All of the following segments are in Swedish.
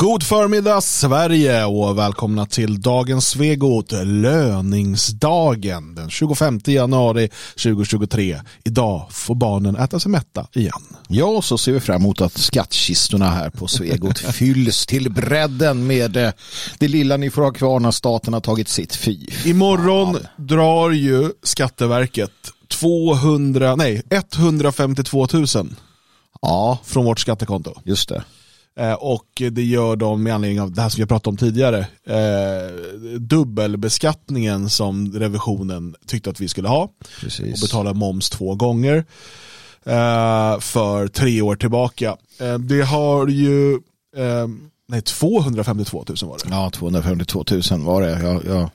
God förmiddag Sverige och välkomna till dagens Svegot, löningsdagen den 25 januari 2023. Idag får barnen äta sig mätta igen. Ja, så ser vi fram emot att skattkistorna här på Svegot fylls till bredden med eh, det lilla ni får ha kvar när staten har tagit sitt fy. Imorgon drar ju Skatteverket 200, nej 152 000 Ja, från vårt skattekonto. just det. Eh, Och det gör de med anledning av det här som vi har pratat om tidigare. Eh, dubbelbeskattningen som revisionen tyckte att vi skulle ha. Och Precis. betala moms två gånger. Eh, för tre år tillbaka. Det har ju, nej 252 000 var det. Ja, 252 000 var det. Jag, jag,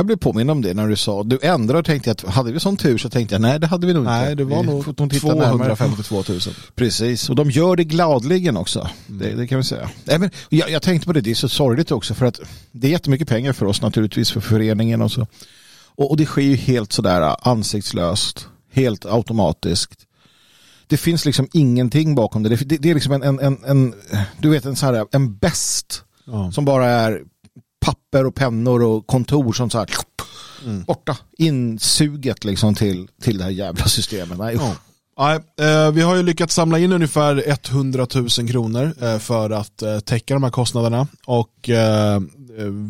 jag blev påminn om det när du sa, du ändrade tänkte jag att hade vi sån tur så tänkte jag nej det hade vi nog inte. Nej, det var Vi nog får nog titta närmare. 252 000. Precis, och de gör det gladligen också. Det, det kan vi säga. Nej, men jag, jag tänkte på det, det är så sorgligt också för att det är jättemycket pengar för oss naturligtvis för föreningen och så. Och, och det sker ju helt sådär ansiktslöst, helt automatiskt. Det finns liksom ingenting bakom det. Det, det, det är liksom en, en, en, en, du vet en sån här, en bäst Ja. som bara är papper och pennor och kontor som så här borta, insuget liksom till, till det här jävla systemet. Nej. Ja. Nej, eh, vi har ju lyckats samla in ungefär 100 000 kronor eh, för att eh, täcka de här kostnaderna och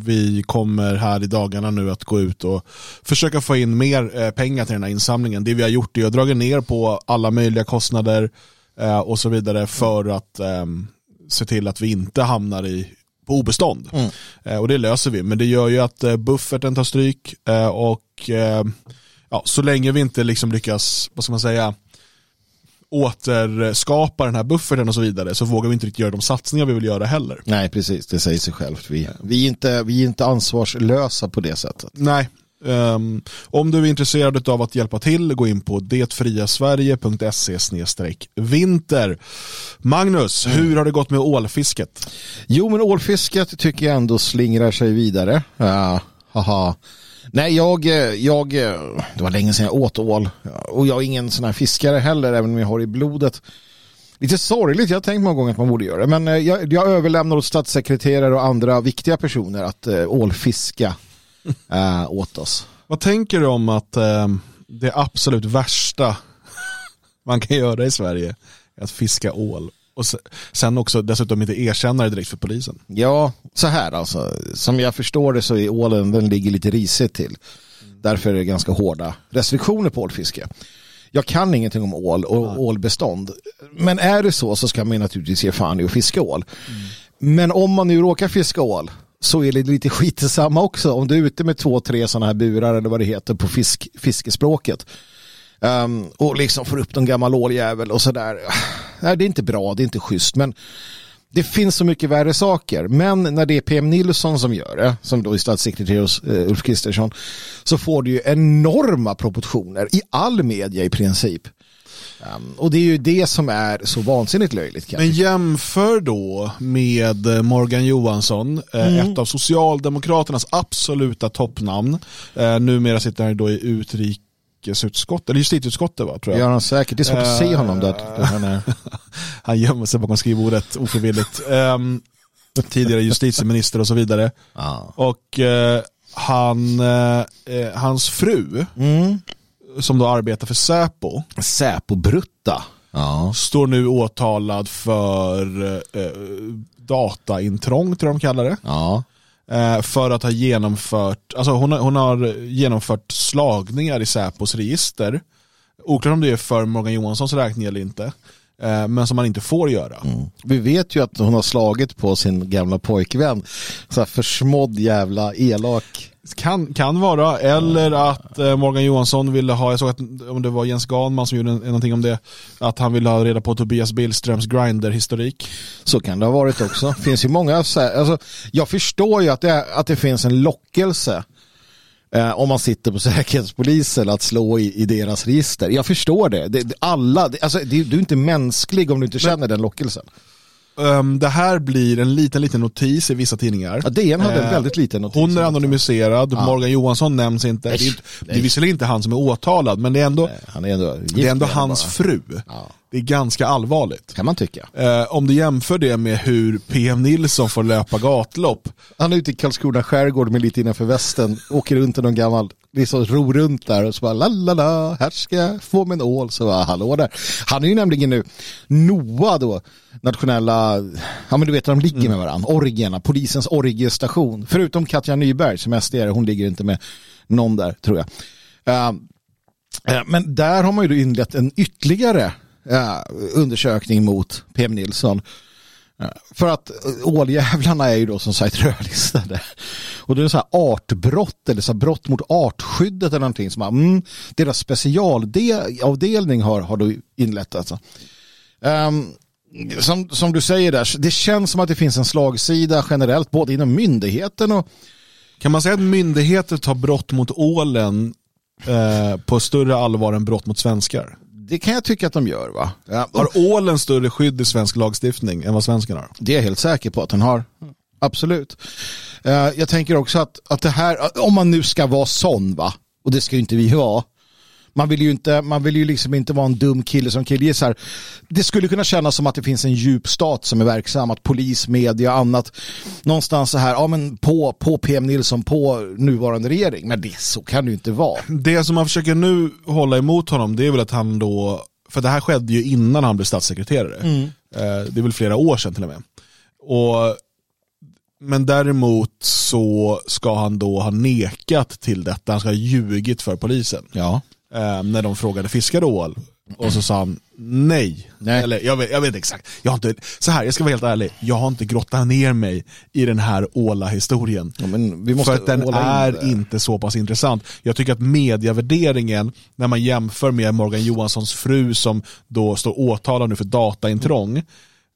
vi kommer här i dagarna nu att gå ut och försöka få in mer pengar till den här insamlingen. Det vi har gjort är att dra ner på alla möjliga kostnader och så vidare för att eh, se till att vi inte hamnar i på obestånd. Mm. Eh, och det löser vi, men det gör ju att eh, bufferten tar stryk eh, och ja, så länge vi inte liksom lyckas, vad ska man säga, återskapa den här bufferten och så vidare så vågar vi inte riktigt göra de satsningar vi vill göra heller. Nej, precis. Det säger sig självt. Vi, vi, är inte, vi är inte ansvarslösa på det sättet. Nej. Ehm, om du är intresserad av att hjälpa till, gå in på detfriasverige.se vinter. Magnus, hur har det gått med ålfisket? Jo, men ålfisket tycker jag ändå slingrar sig vidare. Ja, haha. Nej, jag, eh, jag, eh, det var länge sedan jag åt ål. Och jag är ingen sån här fiskare heller, även om jag har i blodet. Lite sorgligt, jag har tänkt många gånger att man borde göra det. Men eh, jag, jag överlämnar åt statssekreterare och andra viktiga personer att äh, ålfiska äh, åt oss. Vad tänker du om att ehm, det absolut värsta man kan göra i Sverige är att fiska ål? Och se- sen också dessutom inte erkänna det direkt för polisen. Ja, så här alltså. Som jag förstår det så är ålen, den ligger lite risigt till. Därför är det ganska hårda restriktioner på ålfiske. Jag kan ingenting om ål och ålbestånd. Men är det så så ska man naturligtvis ge fan i att fiska ål. Men om man nu råkar fiska ål så är det lite skit i samma också. Om du är ute med två, tre sådana här burar eller vad det heter på fisk, fiskespråket. Um, och liksom får upp någon gammal åljävel och sådär. Nej, det är inte bra, det är inte schysst. Men det finns så mycket värre saker. Men när det är PM Nilsson som gör det, som då är statssekreterare hos eh, Ulf Kristersson, så får det ju enorma proportioner i all media i princip. Um, och det är ju det som är så vansinnigt löjligt. Kan Men jämför då med Morgan Johansson, eh, ett av Socialdemokraternas absoluta toppnamn. Eh, numera sitter han då i utrikesutskottet, eller justitieutskottet va, tror jag. gör han säkert. Det är svårt att se honom där. han. Han gömmer sig bakom skrivbordet ofrivilligt. Ehm, tidigare justitieminister och så vidare. Ja. Och eh, han, eh, eh, hans fru, Mm. Som då arbetar för Säpo, Säpo-brutta. Ja. står nu åtalad för eh, dataintrång, tror jag de kallar det. Ja. Eh, för att ha genomfört, alltså hon har, hon har genomfört slagningar i Säpos register. Oklart om det är för Morgan Johanssons räkning eller inte. Eh, men som man inte får göra. Vi vet ju att hon har slagit på sin gamla pojkvän. Så här försmådd jävla elak. Kan, kan vara, eller att eh, Morgan Johansson ville ha, jag såg att om det var Jens Ganman som gjorde någonting om det, att han ville ha reda på Tobias Billströms Grindr-historik. Så kan det ha varit också. finns ju många, så här- alltså, jag förstår ju att det, att det finns en lockelse eh, om man sitter på säkerhetspolisen att slå i, i deras register. Jag förstår det. det, det alla, det, alltså, det, du är inte mänsklig om du inte känner den lockelsen. Um, det här blir en liten, liten notis i vissa tidningar. Ja, DN hade en Eh, väldigt liten notis. Hon är anonymiserad, Morgan Johansson nämns inte. Det är, inte- det är nej. visserligen inte han som är åtalad, men det är ändå, Han är ändå, det är ändå hans bara. fru. Ja. Det är ganska allvarligt. Kan man tycka. Eh, om du jämför det med hur PM Nilsson får löpa gatlopp. Han är ute i Karlskrona skärgård med lite innanför västen, åker runt i någon gammal, liksom ror runt där och så bara la la la, här ska jag få mig en ål, så bara hallå där. Han är ju nämligen nu, NOA då, nationella, ja men du vet de ligger med varandra, Orgierna, polisens Orgiestation, förutom Katja Nyberg som SD är, hon ligger inte med någon där tror jag. Eh, men där har man ju då inlett en ytterligare eh, undersökning mot PM Nilsson. För att eh, åljävlarna är ju då som sagt rödlistade. Och det är så här artbrott eller så här brott mot artskyddet eller någonting som mm, deras specialavdelning har, har då inlett alltså. Um, som, som du säger där, det känns som att det finns en slagsida generellt både inom myndigheten och Kan man säga att myndigheter tar brott mot ålen eh, på större allvar än brott mot svenskar? Det kan jag tycka att de gör va? Ja, Har ålen större skydd i svensk lagstiftning än vad svensken har? Det är jag helt säker på att den har. Absolut. Eh, jag tänker också att, att det här, om man nu ska vara sån va, och det ska ju inte vi vara. Man vill ju, inte, man vill ju liksom inte vara en dum kille som killgissar. Det skulle kunna kännas som att det finns en djup stat som är verksam, att polis, media och annat någonstans så här, ja men på, på PM Nilsson, på nuvarande regering. Men det, så kan det ju inte vara. Det som man försöker nu hålla emot honom det är väl att han då, för det här skedde ju innan han blev statssekreterare. Eh, Det är väl flera år sedan till och med. Och, men däremot så ska han då ha nekat till detta, han ska ha ljugit för polisen. Ja. Eh, när de frågade fiskar ål? Och så sa han nej. Nej. Eller jag vet, jag vet exakt. Jag har inte, så här, jag ska vara helt ärlig. Jag har inte grottat ner mig i den här åla-historien. ja För att den in är det. inte så pass intressant. Jag tycker att medievärderingen, när man jämför med Morgan Johanssons fru som då står åtalad nu för dataintrång.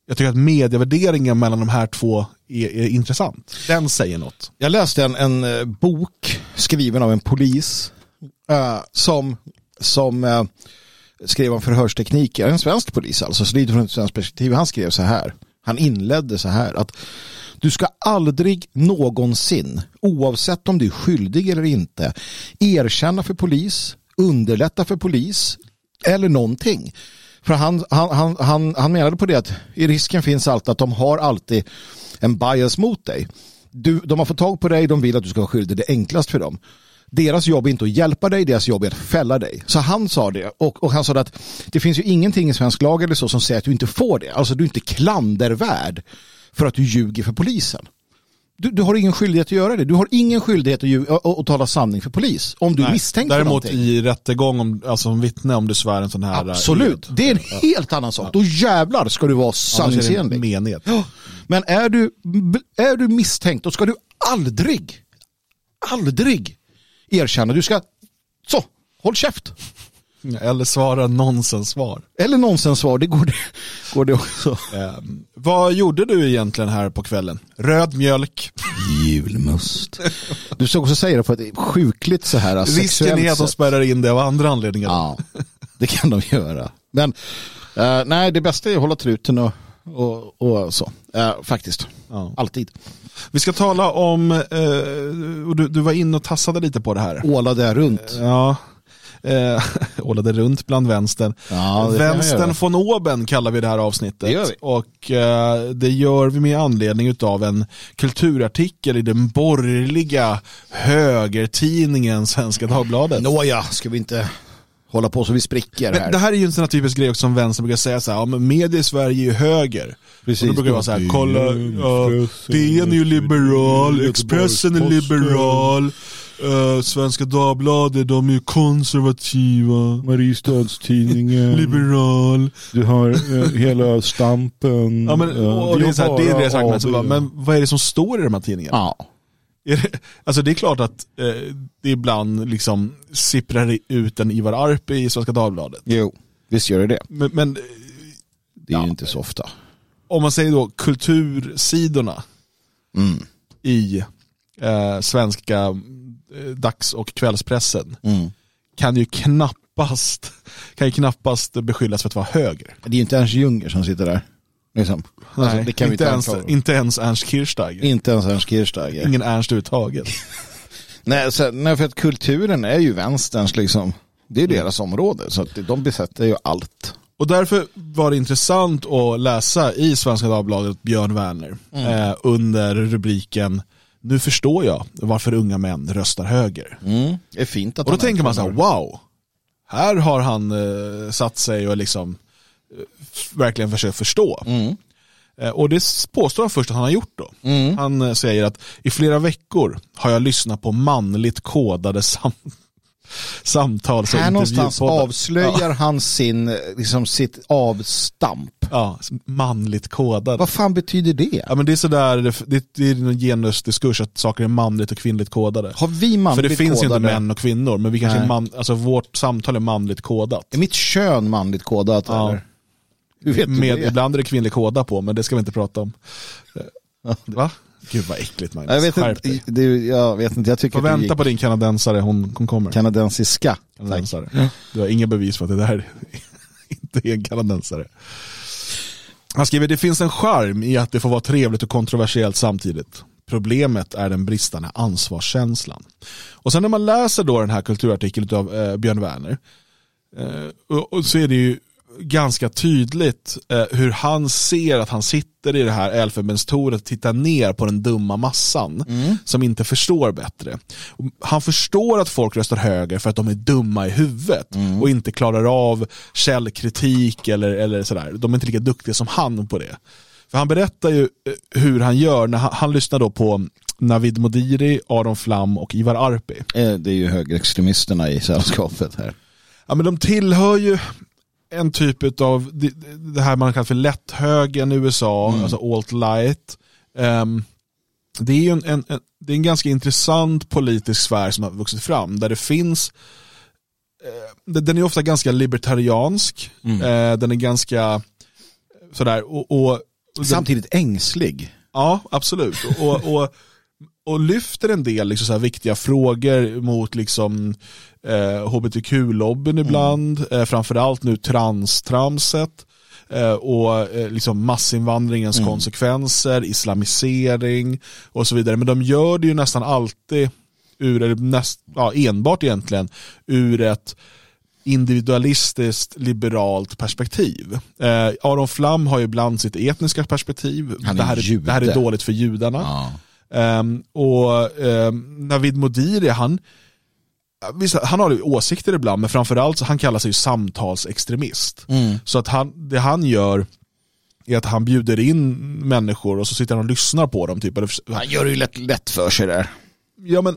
Jag tycker att medievärderingen mellan de här två är, är intressant. Den säger något. Jag läste en, en eh, bok skriven av en polis eh, som, som eh, skrev om förhörstekniker. En svensk polis alltså, så lite från ett svenskt perspektiv. Han skrev så här. Han inledde så här att du ska aldrig någonsin, oavsett om du är skyldig eller inte, erkänna för polis, underlätta för polis eller någonting. För han, han, han, han, han menade på det att i risken finns alltid att de har alltid en bias mot dig. Du, de har fått tag på dig, de vill att du ska vara skyldig, det är enklast för dem. Deras jobb är inte att hjälpa dig, deras jobb är att fälla dig. Så han sa det och, och han sa att det finns ju ingenting i svensk lag eller så som säger att du inte får det. Alltså du är inte klandervärd för att du ljuger för polisen. Du, du har ingen skyldighet att göra det. Du har ingen skyldighet att, ljuga, att, att tala sanning för polis. Om du Nej, misstänkt för Däremot någonting. i rättegång, om, alltså som vittne om du svär en sån här... Absolut, det är en helt annan sak. Då jävlar ska du vara sanningsenlig. Ja, Men är du, är du misstänkt då ska du aldrig, aldrig erkänna. Du ska, så, håll käft. Eller svara nonsens-svar. Eller nonsenssvar, det går det, går det också. Ehm, vad gjorde du egentligen här på kvällen? Röd mjölk. Julmust. Du ska också säga det på ett sjukligt så här Risken sexuellt är att de spärrar in det av andra anledningar. Ja, det kan de göra. Men eh, nej, det bästa är att hålla truten och, och, och så. Eh, faktiskt. Ja. Alltid. Vi ska tala om, eh, och du, du var inne och tassade lite på det här. Åla där runt. Ja, eh, ålade runt bland vänstern. Ja, Vänstern von oben kallar vi det här avsnittet. Det vi. Och eh, det gör vi med anledning av en kulturartikel i den borgerliga högertidningen Svenska Dagbladet. Nåja, ska vi inte hålla på så vi spricker Men här. det här är ju en sån här typisk grej också som vänstern brukar säga så här, ja men media i Sverige är ju höger. Precis. och då brukar det vara så här, kolla, ja, DN är ju liberal, Expressen är liberal, eh, Svenska Dagbladet de är ju konservativa, Mariestadstidningen. liberal. Du har eh, hela stampen. Ja, men, och det är, så här, det är deras argument, så bara, AB. men vad är det som står i de här tidningarna? Ja. Det, alltså det är klart att eh, det ibland liksom sipprar ut en Ivar Arpi i Svenska Dagbladet. Jo, visst gör det det. Men, men Det är Ja. ju inte så ofta. om man säger då kultursidorna Mm. i eh, svenska eh, dags och kvällspressen Mm. kan ju knappast kan ju knappast beskyllas för att vara höger. Det är ju inte Ernst Junger som sitter där. Liksom. Nej, Alltså, det kan vi inte, ens, inte ens Ernst Kirchsteiger. Inte ens Ernst Kirchsteiger. Ingen Ernst överhuvudtaget. Nej, så, nej, för att kulturen är ju vänsterns liksom. Det är deras område, så att de besätter ju allt. Och därför var det intressant att läsa i Svenska Dagbladet Björn Werner eh, under rubriken Nu förstår jag varför unga män röstar höger. Mm. Det är fint att Och då tänker man så här, wow, här har han eh, satt sig och liksom verkligen försökt förstå. Mm. Eh, och det påstår han först att han har gjort då. Mm. Han eh, säger att i flera veckor har jag lyssnat på manligt kodade sam samtal. Här någonstans avslöjar han sin, liksom sitt avstamp. Ja, manligt kodad. Vad fan betyder det? Ja, men det är sådär, det, det, är en genusdiskurs att saker är manligt och kvinnligt kodade. Har vi För manligt det finns kodade? inte män och kvinnor, men vi kanske man, alltså vårt samtal är manligt kodat. Är mitt kön manligt kodat Ja. eller? Hur vet du Med, det? ibland är det kvinnlig koda på, men det ska vi inte prata om. Va? Gud vad äckligt Magnus. Jag vet, inte, det, jag vet inte, jag tycker Får vänta gick på din kanadensare, hon, hon kommer. kanadensiska. kanadensare. Du har inga bevis för att det där inte är en kanadensare. Han skriver, det finns en charm i att det får vara trevligt och kontroversiellt samtidigt. Problemet är den bristande ansvarskänslan. Och sen när man läser då den här kulturartikeln av eh, Björn Werner, eh, och, och så är det ju ganska tydligt eh, hur han ser att han sitter i det här elfenbenstornet och tittar ner på den dumma massan som inte förstår bättre. Han förstår att folk röstar höger för att de är dumma i huvudet och inte klarar av källkritik eller, eller sådär. De är inte lika duktiga som han på det. För han berättar ju eh, hur han gör när han, han lyssnar då på Navid Modiri, Aron Flam och Ivar Arpi. Eh, Det är ju högerextremisterna i sällskapet här. Ja, men de tillhör ju en typ av det, det här man kallar för lätthögern i USA, alltså alt-light. Ehm, det är ju en, en, en, det är en ganska intressant politisk sfär som har vuxit fram där det finns eh, den är ofta ganska libertariansk, eh, den är ganska sådär och, och, och den- Samtidigt ängslig. Ja, absolut. Och, och, och lyfter en del liksom så viktiga frågor mot liksom, eh, hbtq-lobbyn ibland, eh, framförallt nu transtramset eh, och eh, liksom massinvandringens konsekvenser, islamisering och så vidare. Men de gör det ju nästan alltid ur, eller näst, ja, enbart egentligen, ur ett individualistiskt liberalt perspektiv. Eh, Aron Flam har ju ibland sitt etniska perspektiv. Han är det, här är, det här är dåligt för judarna. Ja. Ehm, och um, Navid Modiri, han, visst, han har ju åsikter ibland, men framförallt så han kallar sig ju samtalsextremist. Mm. Så att han, det han gör är att han bjuder in människor och så sitter han och lyssnar på dem. Typ, Han gör det ju lätt, lätt för sig där. ja, men,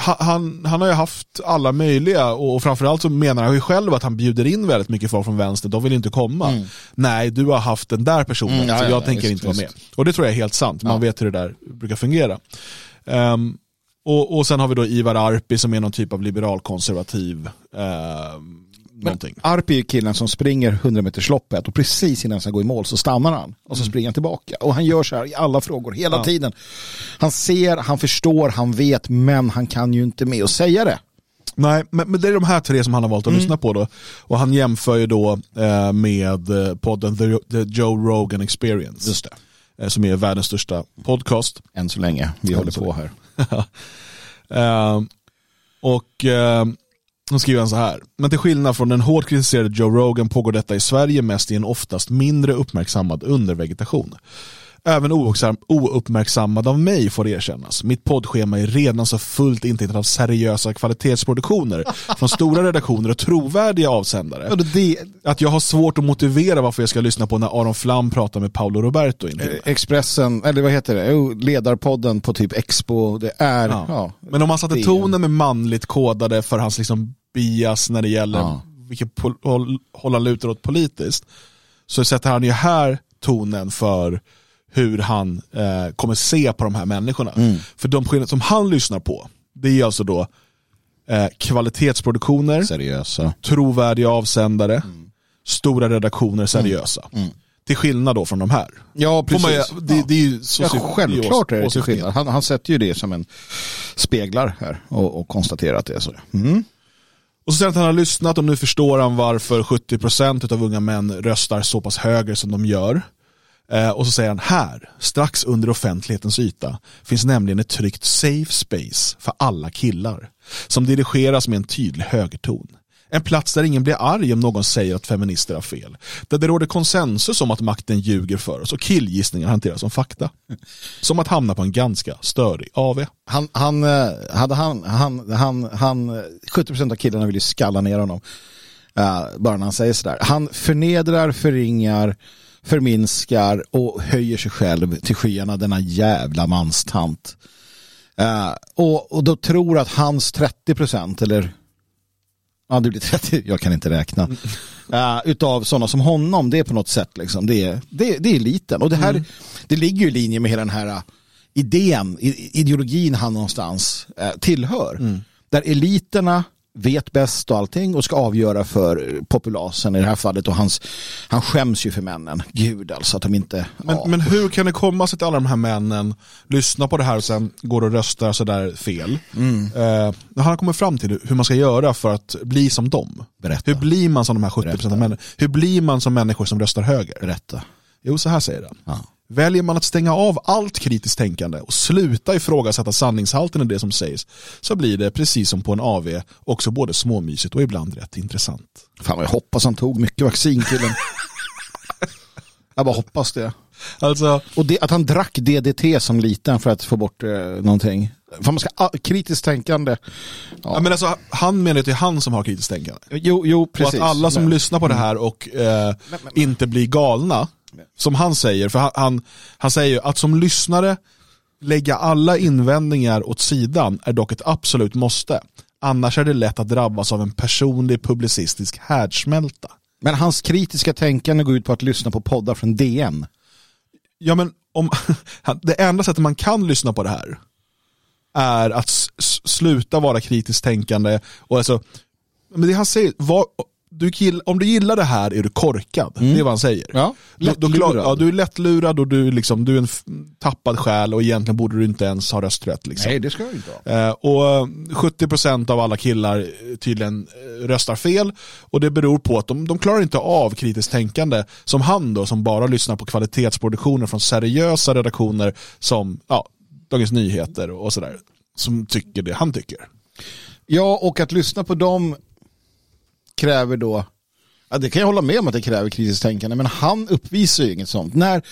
ha- han, han har ju haft alla möjliga och framförallt så menar han ju själv att han bjuder in väldigt mycket folk från vänster, de vill inte komma. Nej, du har haft den där personen, Mm, ja, så ja, jag ja, tänker visst, inte vara med. Och det tror jag är helt sant, man vet hur det där brukar fungera. Ehm, och, och sen har vi då Ivar Arpi som är någon typ av liberalkonservativ någonting. Arpi är killen som springer 100 meters loppet och precis innan han ska gå i mål så stannar han och så Mm. springer han tillbaka. Och han gör så här i alla frågor hela tiden. Han ser, han förstår, han vet men han kan ju inte med att säga det. Nej, men, men det är de här tre som han har valt att Mm. lyssna på då. Och han jämför ju då eh, med eh, podden The, The Joe Rogan Experience. Just det. eh, som är världens största podcast. Än så länge, vi håller på här. Eh, och eh, då skriver han så här. Men till skillnad från den hårt kritiserade Joe Rogan pågår detta i Sverige mest i en oftast mindre uppmärksammad undervegetation. Även ouppmärksam- ouppmärksammad av mig får erkännas. Mitt poddschema är redan så fullt intecknat av seriösa kvalitetsproduktioner från stora redaktioner och trovärdiga avsändare. Det, Att jag har svårt att motivera varför jag ska lyssna på när Aron Flam pratar med Paolo Roberto. eh, Expressen, eller vad heter det? Jo, ledarpodden på typ Expo. Det är, ja. Ja. Men om man satte tonen med manligt kodade för hans liksom bias när det gäller Ja. vilket håll han lutar åt politiskt så sätter han ju här tonen för hur han eh, kommer se på de här människorna. Mm. För de skillnader som han lyssnar på det är alltså då eh, kvalitetsproduktioner, seriösa. trovärdiga avsändare, Mm. stora redaktioner, seriösa. Till skillnad då från de här. Ja, man, precis. ju- det, det är ju så Ja, självklart är det till skillnad. Han, han sätter ju det som en speglar här och, och konstaterar att det är så. Mm. Och så säger han att han har lyssnat och nu förstår han varför 70% av unga män röstar så pass höger som de gör. Eh, och så säger han här, strax under offentlighetens yta, finns nämligen ett tryggt safe space för alla killar. Som dirigeras med en tydlig högerton. En plats där ingen blir arg om någon säger att feminister har fel. Där det råder konsensus om att makten ljuger för oss och killgissningar hanteras som fakta. Som att hamna på en ganska störig AV. Han, han, eh, hade han, han, han, han, 70% av killarna vill ju skalla ner honom. Uh, bara när han säger sådär. Han förnedrar, förringar, förminskar och höjer sig själv till skyarna, denna jävla manstant. Uh, och, och då tror att hans 30% eller ja det blir 30, jag kan inte räkna, uh, utav sådana som honom, det är på något sätt liksom, det är, det, det är eliten. Och det här, mm. det ligger ju i linje med hela den här idén, ideologin han någonstans tillhör. Mm. Där eliterna vet bäst och allting och ska avgöra för populasen i det här fallet och hans, han skäms ju för männen. Gud alltså att de inte... Men, ja. men hur kan det komma sig att alla de här männen lyssnar på det här och sen går och röstar sådär fel? Mm. Eh, han har kommit fram till hur man ska göra för att bli som dem. Berätta. Hur blir man som de här 70% av männen? Hur blir man som människor som röstar höger? Berätta. Jo, så här säger han. Ja. Väljer man att stänga av allt kritiskt tänkande och sluta ifrågasätta sanningshalten i det som sägs så blir det precis som på en AV också både småmysigt och ibland rätt intressant. Fan jag hoppas han tog mycket vaccin killen. jag bara hoppas det. Alltså, och det, att han drack DDT som liten för att få bort eh, någonting. För man ska, ah, kritiskt tänkande. Ja. ja. men alltså, han menar att det är han som har kritiskt tänkande. Jo, jo precis. Och att alla som men, lyssnar på det här och eh, men, men, inte blir galna som han säger, för han, han, han säger att som lyssnare lägga alla invändningar åt sidan är dock ett absolut måste. Annars är det lätt att drabbas av en personlig publicistisk härdsmälta. Men hans kritiska tänkande går ut på att lyssna på poddar från DN. Ja men om, det enda sättet man kan lyssna på det här är att sluta vara kritiskt tänkande. Och alltså, men det han säger, var, du kill, om du gillar det här är du korkad. Mm. Det är vad han säger. Ja, du, klar, ja, du är lättlurad och du, liksom, du är en tappad själ och egentligen borde du inte ens ha rösträtt. Liksom. Nej, det ska du inte ha. Eh, och 70% av alla killar eh, tydligen eh, röstar fel och det beror på att de, de klarar inte av kritiskt tänkande som han då, som bara lyssnar på kvalitetsproduktioner från seriösa redaktioner som ja, Dagens Nyheter och sådär, som tycker det han tycker. Ja, och att lyssna på dem kräver då Ja, det kan jag hålla med om att det kräver kritiskt tänkande, men han uppvisar ju inget sånt. När,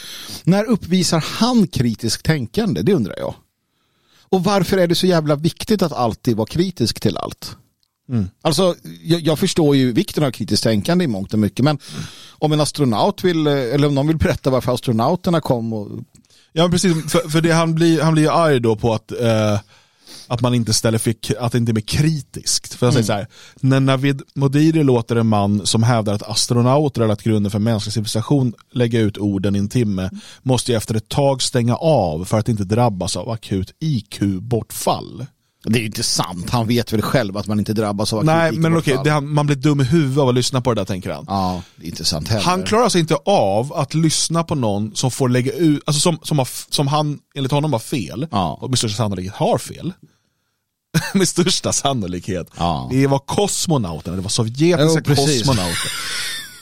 när uppvisar han kritiskt tänkande? Det undrar jag. Och varför är det så jävla viktigt att alltid vara kritisk till allt? Mm. Alltså, jag, jag, förstår ju vikten av kritiskt tänkande i mångt och mycket, men mm. om en astronaut vill, eller om någon vill berätta varför astronauterna kom och... Ja, precis, för, för det, han blir, han blir arg då på att eh att man inte ställer för, att det inte är kritiskt. För jag säger mm. så här, när Navid Modiri låter en man som hävdar att astronauter är lagt grunden för mänsklig civilisation lägga ut orden i en timme måste jag efter ett tag stänga av för att inte drabbas av akut IQ-bortfall. Det är ju inte sant, han vet väl själv att man inte drabbas av akut Nej, men okej, okay, man blir dum i huvudet av att lyssna på det där tänker han. Ja, det är inte sant heller. Han klarar sig inte av att lyssna på någon som får lägga ut, alltså som, som, har, som han enligt honom har fel, ja. och med största sannolikhet har fel. med största sannolikhet. Ja. Det var kosmonauterna, det var sovjetiska jo, kosmonauter.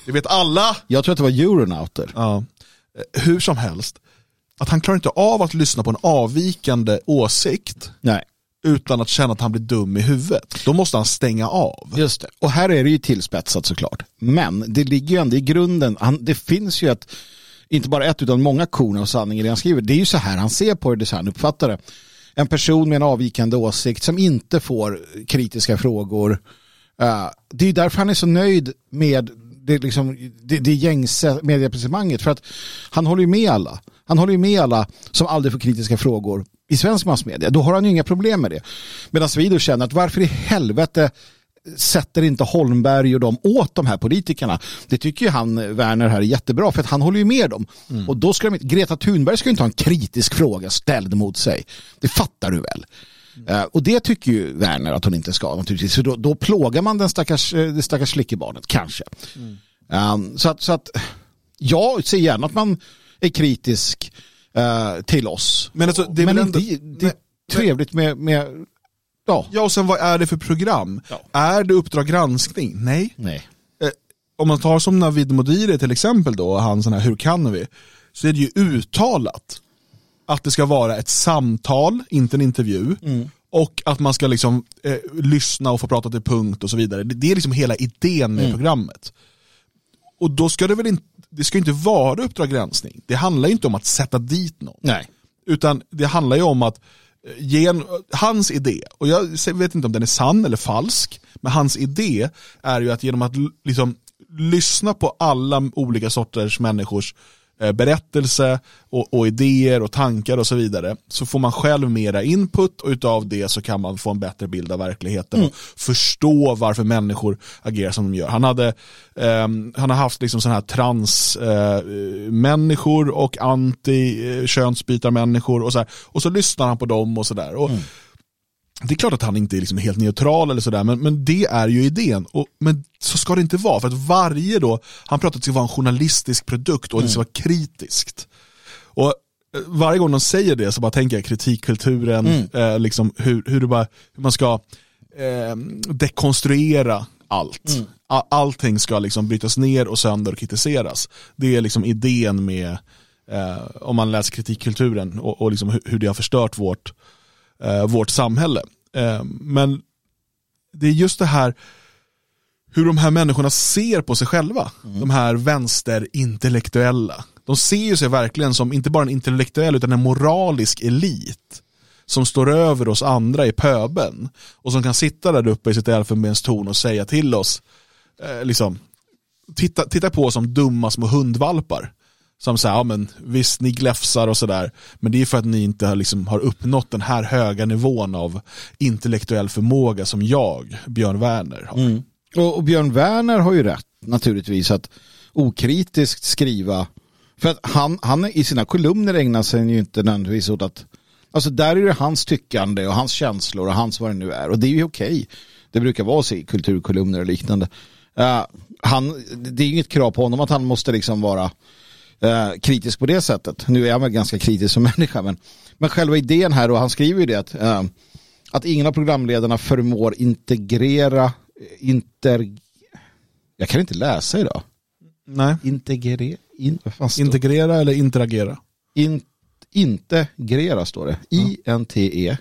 Det vet alla. Jag tror att det var euronauter. Ja. Hur som helst, att han klarar inte av att lyssna på en avvikande åsikt. Nej utan att känna att han blir dum i huvudet. Då måste han stänga av. Just det. Och här är det ju tillspetsat såklart. Men det ligger ju ändå i grunden, han, det finns ju ett, inte bara ett utan många korn av sanning i det han skriver. Det är ju så här han ser på det, det han uppfattar det en person med en avvikande åsikt som inte får kritiska frågor. Eh, det är därför han är så nöjd med det, liksom, det, det gängse medieetablissemanget. För att han håller ju med alla. Han håller ju med alla som aldrig får kritiska frågor i svensk massmedia. Då har han ju inga problem med det. Medan vi då känner att varför i helvete sätter inte Holmberg och dem åt de här politikerna. Det tycker ju han, Werner, här är jättebra för att han håller ju med dem. Mm. Och då ska de, Greta Thunberg ska ju inte ha en kritisk fråga ställd mot sig. Det fattar du väl? Mm. Uh, och det tycker ju Werner att hon inte ska naturligtvis. För då, då plågar man den stackars, eh, det stackars flickebarnet, kanske. Mm. Um, så, att, så att jag ser gärna att man är kritisk uh, till oss. Men, alltså, det är, Men ändå, det, det är trevligt med, med Ja. ja, och sen vad är det för program? Ja. Är det Uppdrag granskning? Nej. Nej. Eh, om man tar som Navid Modiri till exempel då, han sån här Hur kan vi? så är det ju uttalat att det ska vara ett samtal, inte en intervju. Och att man ska liksom eh, lyssna och få prata till punkt och så vidare. Det, det är liksom hela idén med programmet. Och då ska det väl inte, det ska inte vara Uppdrag granskning. Det handlar ju inte om att sätta dit någon. Nej. Utan det handlar ju om att gen, hans idé, och jag vet inte om den är sann eller falsk, men hans idé är ju att genom att liksom, lyssna på alla olika sorters människors eh, berättelse och, och idéer och tankar och så vidare så får man själv mera input och utav det så kan man få en bättre bild av verkligheten och förstå varför människor agerar som de gör. Han, hade, ehm, han har haft liksom sådana här transmänniskor eh, och anti-könsbytarmänniskor och så, här. och så lyssnar han på dem och sådär. Och Det är klart att han inte är liksom helt neutral eller sådär, men, men det är ju idén. Och, men så ska det inte vara, för att varje då, han pratar att det ska vara en journalistisk produkt och det ska vara kritiskt. Och eh, varje gång de säger det så bara tänker jag kritikkulturen, eh, liksom hur, hur, bara, hur man ska eh, dekonstruera allt. A- Allting ska liksom brytas ner och sönder och kritiseras. Det är liksom idén med, eh, om man läser kritikkulturen och, och liksom hur, hur det har förstört vårt, eh, vårt samhälle. Eh, men det är just det här hur de här människorna ser på sig själva. De här vänsterintellektuella. De ser ju sig verkligen som inte bara en intellektuell utan en moralisk elit. Som står över oss andra i pöben. Och som kan sitta där uppe i sitt elfenbenstorn och säga till oss, eh, liksom, titta, titta på oss som dumma små hundvalpar. Som säger, ja men visst ni gläfsar och sådär, men det är för att ni inte har, liksom, har uppnått den här höga nivån av intellektuell förmåga som jag, Björn Werner, har. Mm. Och, och Björn Werner har ju rätt naturligtvis att okritiskt skriva. För att han, han i sina kolumner ägnar sig ju inte nödvändigtvis åt att Alltså där är det hans tyckande och hans känslor och hans vad det nu är. Och det är ju okej. Det brukar vara så i kulturkolumner och liknande. Uh, han, det är inget krav på honom att han måste liksom vara eh, kritisk på det sättet. Nu är han väl ganska kritisk som människa. Men, men själva idén här, och han skriver ju det att, eh, att ingen av programledarna förmår integrera, eh, inter... Jag kan inte läsa idag. Nej. Integrera, in, Integrera eller interagera? in, integrera står det. I-N-T-E-G-R-E-R-A.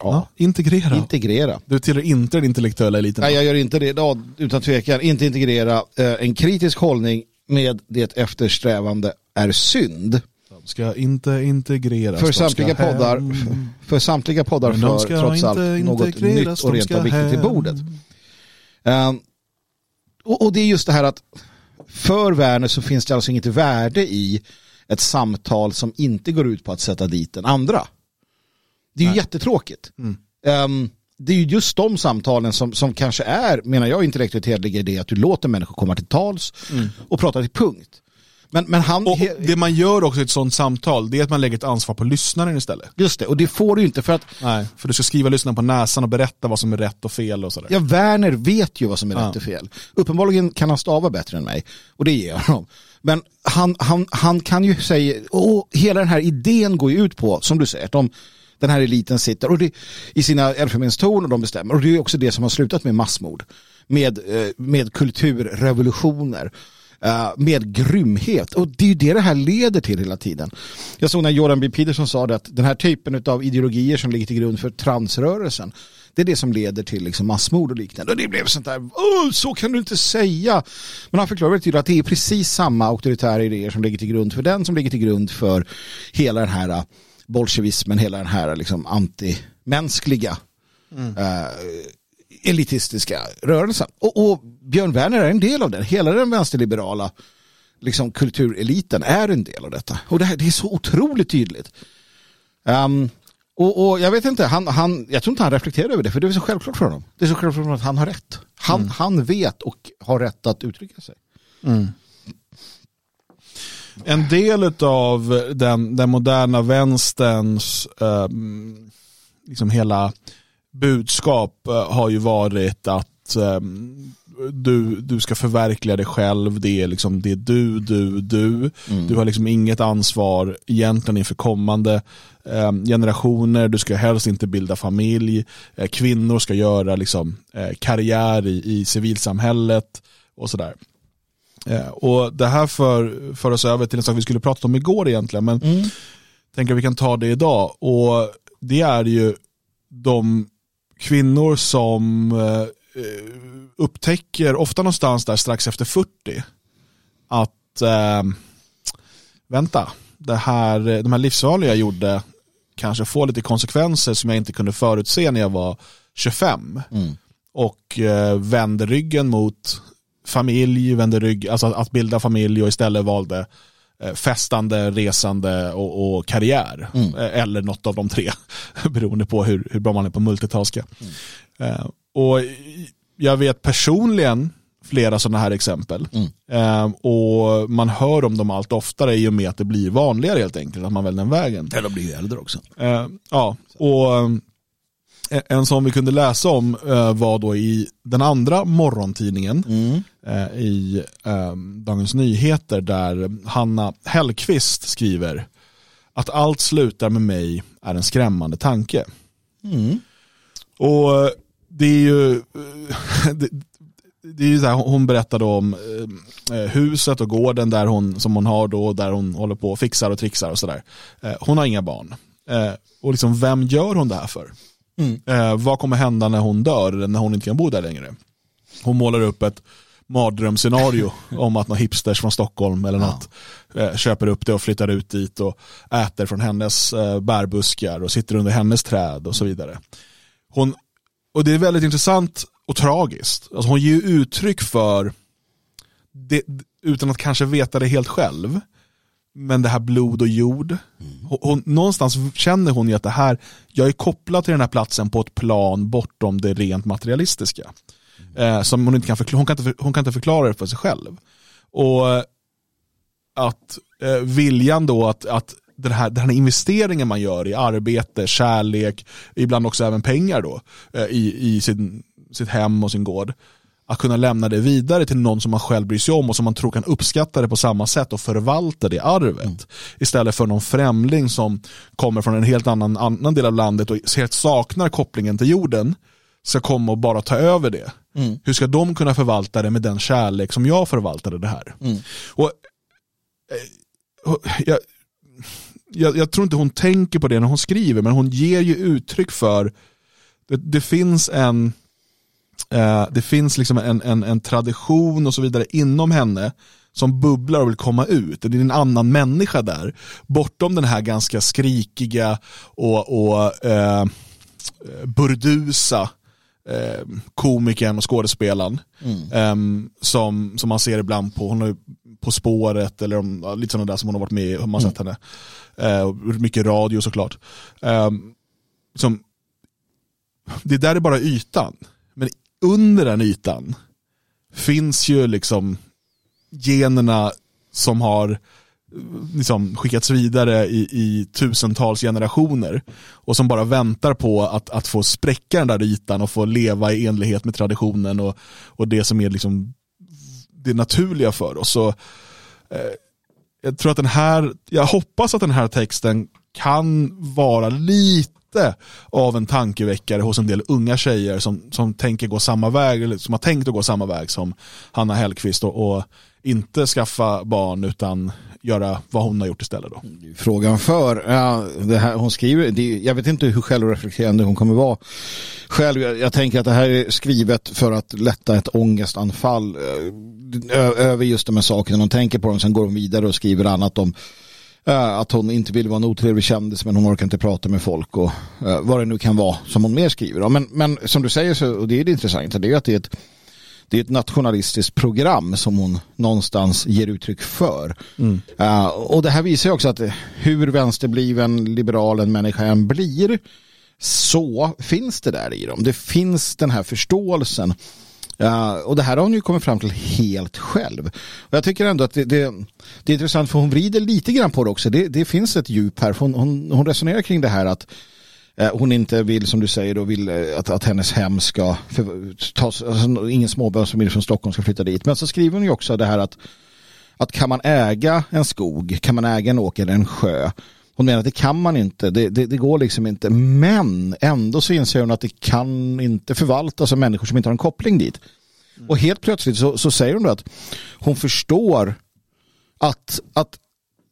Ja, integrera. Integrera. du tillhör inte den intellektuella eliten. Nej, jag gör inte det ja, utan tvekan. Inte integrera. Eh, en kritisk hållning med det eftersträvande är synd. De ska inte integreras. För samtliga poddar, hem. för samtliga poddar för trots allt något nytt och rent och viktigt till hem. bordet. Um, och, och det är just det här att för Werner så finns det alltså inget värde i ett samtal som inte går ut på att sätta dit den andra. Det är ju jättetråkigt. Ehm, det är ju just de samtalen som, som kanske är, menar jag, intellektuellt hederliga i det att du låter människor komma till tals och prata till punkt. Men, men han... Och det man gör också i ett sånt samtal, det är att man lägger ett ansvar på lyssnaren istället. Just det, och det får du inte för att Nej, för du ska skriva lyssnaren på näsan och berätta vad som är rätt och fel och sådär. Ja, Werner vet ju vad som är Ja. rätt och fel. Uppenbarligen kan han stava bättre än mig. Och det ger jag honom. Men han, han, han kan ju säga, och hela den här idén går ju ut på, som du säger, att de, den här eliten sitter och det, i sina elfenbenstorn och de bestämmer. Och det är också det som har slutat med massmord. Med, eh, med kulturrevolutioner. Eh, med grymhet. Och det är ju det det här leder till hela tiden. Jag såg när Jordan B. Peterson sa det att den här typen av ideologier som ligger till grund för transrörelsen det är det som leder till liksom massmord och liknande. Och det blev sånt där, oh, så kan du inte säga. Men han förklarar väldigt till att det är precis samma auktoritära idéer som ligger till grund för den som ligger till grund för hela den här eh, bolsjevismen, hela den här liksom antimänskliga äh, elitistiska rörelsen. Och, och Björn Werner är en del av den. Hela den vänsterliberala liksom, kultureliten är en del av detta. Och det, här, det är så otroligt tydligt. Ehm, och, och jag vet inte, han, han, jag tror inte han reflekterar över det, för det är så självklart för honom. Det är så självklart för honom att han har rätt. Han, han vet och har rätt att uttrycka sig. En del av den, den moderna vänsterns ehm, liksom hela budskap eh, har ju varit att ehm, du, du ska förverkliga dig själv, det är, liksom, det är du, du, du. Du har liksom inget ansvar egentligen inför kommande ehm, generationer, du ska helst inte bilda familj, Eh, kvinnor ska göra liksom, eh, karriär i, i civilsamhället och sådär. Eh, och det här för, för oss över till en sak vi skulle prata om igår egentligen, men mm. tänker att vi kan ta det idag. Och det är ju de kvinnor som eh, upptäcker, ofta någonstans där strax efter 40, att eh, vänta, det här, de här livsvalen jag gjorde kanske får lite konsekvenser som jag inte kunde förutse när jag var 25. Mm. Och eh, vände ryggen mot familj, vände rygg, alltså att bilda familj och istället valde eh, festande, resande och, och karriär. Mm. Eh, eller något av de tre, beroende på hur, hur bra man är på multitaska. Mm. Eh, och jag vet personligen flera sådana här exempel. Mm. Och man hör om dem allt oftare i och med att det blir vanligare helt enkelt, att man väljer den vägen. Eller blir äldre också. Ja, och en som vi kunde läsa om eh, var då i den andra morgontidningen mm. Eh, i Dagens Nyheter där Hanna Hellqvist skriver att allt slutar med mig är en skrämmande tanke. Mm. Och eh, det är ju, det, det är ju så här, hon berättade om eh, eh, huset och gården där hon, som hon har då, där hon håller på och fixar och trixar och sådär. Eh, hon har inga barn. Eh, och liksom, vem gör hon det här för? Mm. Eh, vad kommer hända när hon dör, när hon inte kan bo där längre? Hon målar upp ett mardrömsscenario om att några hipsters från Stockholm eller något ja. Eh, köper upp det och flyttar ut dit och äter från hennes bärbuskar och sitter under hennes träd och så vidare. Hon, och det är väldigt intressant och tragiskt. Alltså hon ger uttryck för, det, utan att kanske veta det helt själv, men det här blod och jord. Hon, hon, någonstans känner hon ju att det här, jag är kopplad till den här platsen på ett plan bortom det rent materialistiska. Eh, som hon inte kan förklara, hon kan inte, hon kan inte förklara det för sig själv. Och eh, att eh, viljan då att, att den här, den här investeringen man gör i arbete, kärlek, ibland också även pengar då, eh, i, i sin, sitt hem och sin gård. Att kunna lämna det vidare till någon som man själv bryr sig om och som man tror kan uppskatta det på samma sätt och förvalta det arvet. Mm. Istället för någon främling som kommer från en helt annan, annan del av landet och helt saknar kopplingen till jorden ska komma och bara ta över det. Mm. Hur ska de kunna förvalta det med den kärlek som jag förvaltade det här? Mm. Och, eh, jag, jag, jag, tror inte hon tänker på det när hon skriver, men hon ger ju uttryck för det, det finns en eh, det finns liksom en, en, en tradition och så vidare inom henne som bubblar och vill komma ut. Det är en annan människa där. Bortom den här ganska skrikiga och, och eh, burdusa eh, komikern och skådespelaren. Mm. Eh, som, som man ser ibland på, hon har På spåret eller om, lite sådana där som hon har varit med i, har man sett mm. henne. Eh, mycket radio såklart. Eh, som, det där är bara ytan. Men under den ytan finns ju liksom generna som har eh, liksom skickats vidare i, i, tusentals generationer och som bara väntar på att, att få spräcka den där ytan och få leva i enlighet med traditionen och, och det som är liksom det naturliga för oss. Så, eh, jag tror att den här, jag hoppas att den här texten kan vara lite av en tankeväckare hos en del unga tjejer som, som tänker gå samma väg, eller som har tänkt att gå samma väg som Hanna Hellqvist och, och inte skaffa barn utan göra vad hon har gjort istället. Då. Frågan för, ja, det här, hon skriver, det, jag vet inte hur självreflekterande hon kommer vara själv. Jag, jag, tänker att det här är skrivet för att lätta ett ångestanfall eh, ö, över just de här sakerna. Hon tänker på dem, sen går hon vidare och skriver annat om att hon inte vill vara en otrevlig kändis men hon orkar inte prata med folk och uh, vad det nu kan vara som hon mer skriver. Men, men som du säger så, och det är det intressanta, det är att det är ett det är ett nationalistiskt program som hon någonstans ger uttryck för. Mm. Uh, och det här visar också att hur vänsterbliven liberal en människa än blir så finns det där i dem. Det finns den här förståelsen. Och det här har hon ju kommit fram till helt själv. Och jag tycker ändå att det, det, det är intressant för hon vrider lite grann på det också. Det, det finns ett djup här. Hon, hon, hon resonerar kring det här att Eh, hon inte vill, som du säger, då vill eh, att, att hennes hem ska tas, alltså, ingen småbarnsfamilj från Stockholm ska flytta dit. Men så skriver hon ju också det här att, att kan man äga en skog, kan man äga en åker eller en sjö? Hon menar att det kan man inte, det, det, det, går liksom inte. Men ändå så inser hon att det kan inte förvaltas av människor som inte har en koppling dit. Och helt plötsligt så, så säger hon då att hon förstår att, att,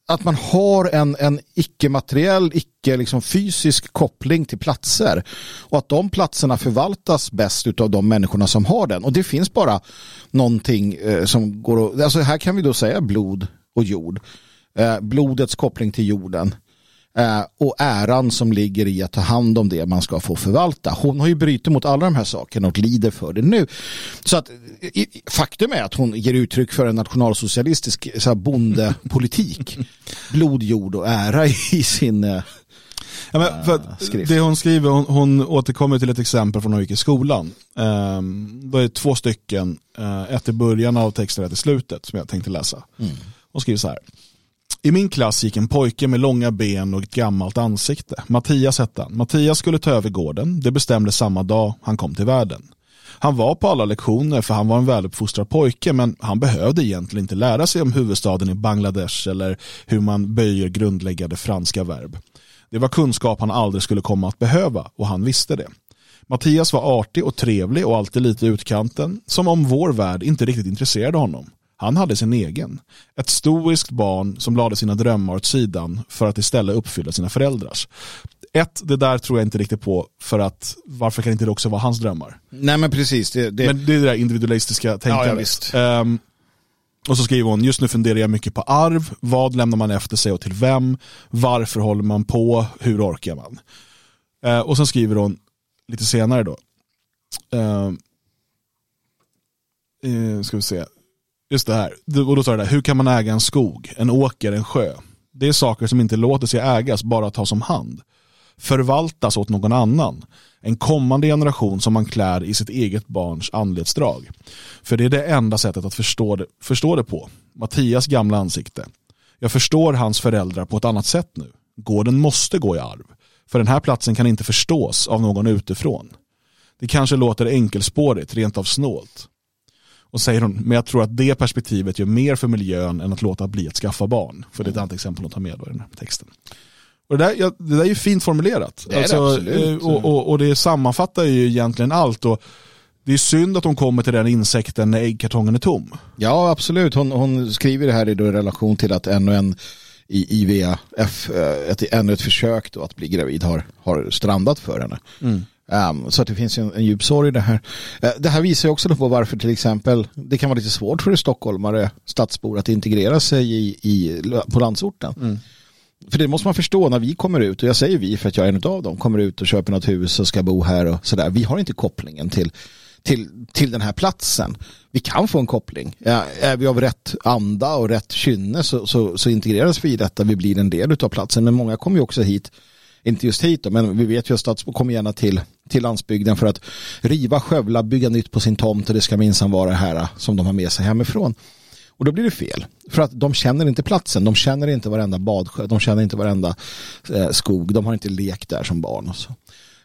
att man har en, en icke-materiell, icke-fysisk liksom koppling till platser och att de platserna förvaltas bäst av de människorna som har den. Och det finns bara någonting eh, som går att, alltså här kan vi då säga blod och jord. Eh, blodets koppling till jorden Eh, och äran som ligger i att ta hand om det man ska få förvalta. Hon har ju brutit mot alla de här sakerna och lider för det nu. Så att faktum är att hon ger uttryck för en nationalsocialistisk så här, bondepolitik. Blod, jord och ära i sin Ja, men för det hon skriver, hon, hon återkommer till ett exempel från när hon gick i skolan. Um, det är två stycken, uh, ett i början av texten och ett i slutet som jag tänkte läsa. Mm. Hon skriver så här. I min klass gick en pojke med långa ben och ett gammalt ansikte. Mattias hette han. Mattias skulle ta över gården. Det bestämdes samma dag han kom till världen. Han var på alla lektioner för han var en väluppfostrad pojke men han behövde egentligen inte lära sig om huvudstaden i Bangladesh eller hur man böjer grundläggande franska verb. Det var kunskap han aldrig skulle komma att behöva och han visste det. Mattias var artig och trevlig och alltid lite utkanten, som om vår värld inte riktigt intresserade honom. Han hade sin egen. Ett stoiskt barn som lade sina drömmar åt sidan för att istället uppfylla sina föräldrars. Ett, det där tror jag inte riktigt på för att varför kan inte det också vara hans drömmar? Nej men precis. Det, det... Men det är det där individualistiska tänkandet. Ja, ja, um, och så skriver hon, just nu funderar jag mycket på arv, vad lämnar man efter sig och till vem, varför håller man på, hur orkar man? Uh, och sen skriver hon lite senare då, uh, ska vi se, Just det här. Och då sa det där, hur kan man äga en skog, en åker, en sjö? Det är saker som inte låter sig ägas, bara tas om hand. Förvaltas åt någon annan. En kommande generation som man klär i sitt eget barns anletsdrag. För det är det enda sättet att förstå det, förstå det på. Mattias gamla ansikte. Jag förstår hans föräldrar på ett annat sätt nu. Gården måste gå i arv. För den här platsen kan inte förstås av någon utifrån. Det kanske låter enkelspårigt, rent av snålt. Och säger hon, men jag tror att det perspektivet gör mer för miljön än att låta bli att skaffa barn. För det är ett annat exempel hon tar med i den här texten. Och det, där, ja, det där är ju fint formulerat. Det alltså, det eh, och, och, och, det sammanfattar ju egentligen allt. Och det är synd att hon kommer till den insekten när äggkartongen är tom. Ja, absolut. Hon, hon skriver det här i relation till att ännu en i IVF, eh, ett, ännu ett försök då att bli gravid har, har strandat för henne. Mm. Um, så att det finns en, en djup sorg i det här. Uh, det här visar också på varför till exempel det kan vara lite svårt för stockholmare, stadsbor att integrera sig i, i, på landsorten. Mm. För det måste man förstå när vi kommer ut, och jag säger vi för att jag är en av dem, kommer ut och köper något hus och ska bo här och sådär. Vi har inte kopplingen till, till, till den här platsen. Vi kan få en koppling. Ja, är vi av rätt anda och rätt kynne så, så, så integreras vi i detta, vi blir en del av platsen. Men många kommer ju också hit inte just hit då, men vi vet ju att Stadsbo kommer gärna till, till landsbygden för att riva, skövla, bygga nytt på sin tomt och det ska minsann vara det här äh, som de har med sig hemifrån. Och då blir det fel. För att de känner inte platsen, de känner inte varenda badsjö, de känner inte varenda eh, skog, de har inte lekt där som barn. Och, så.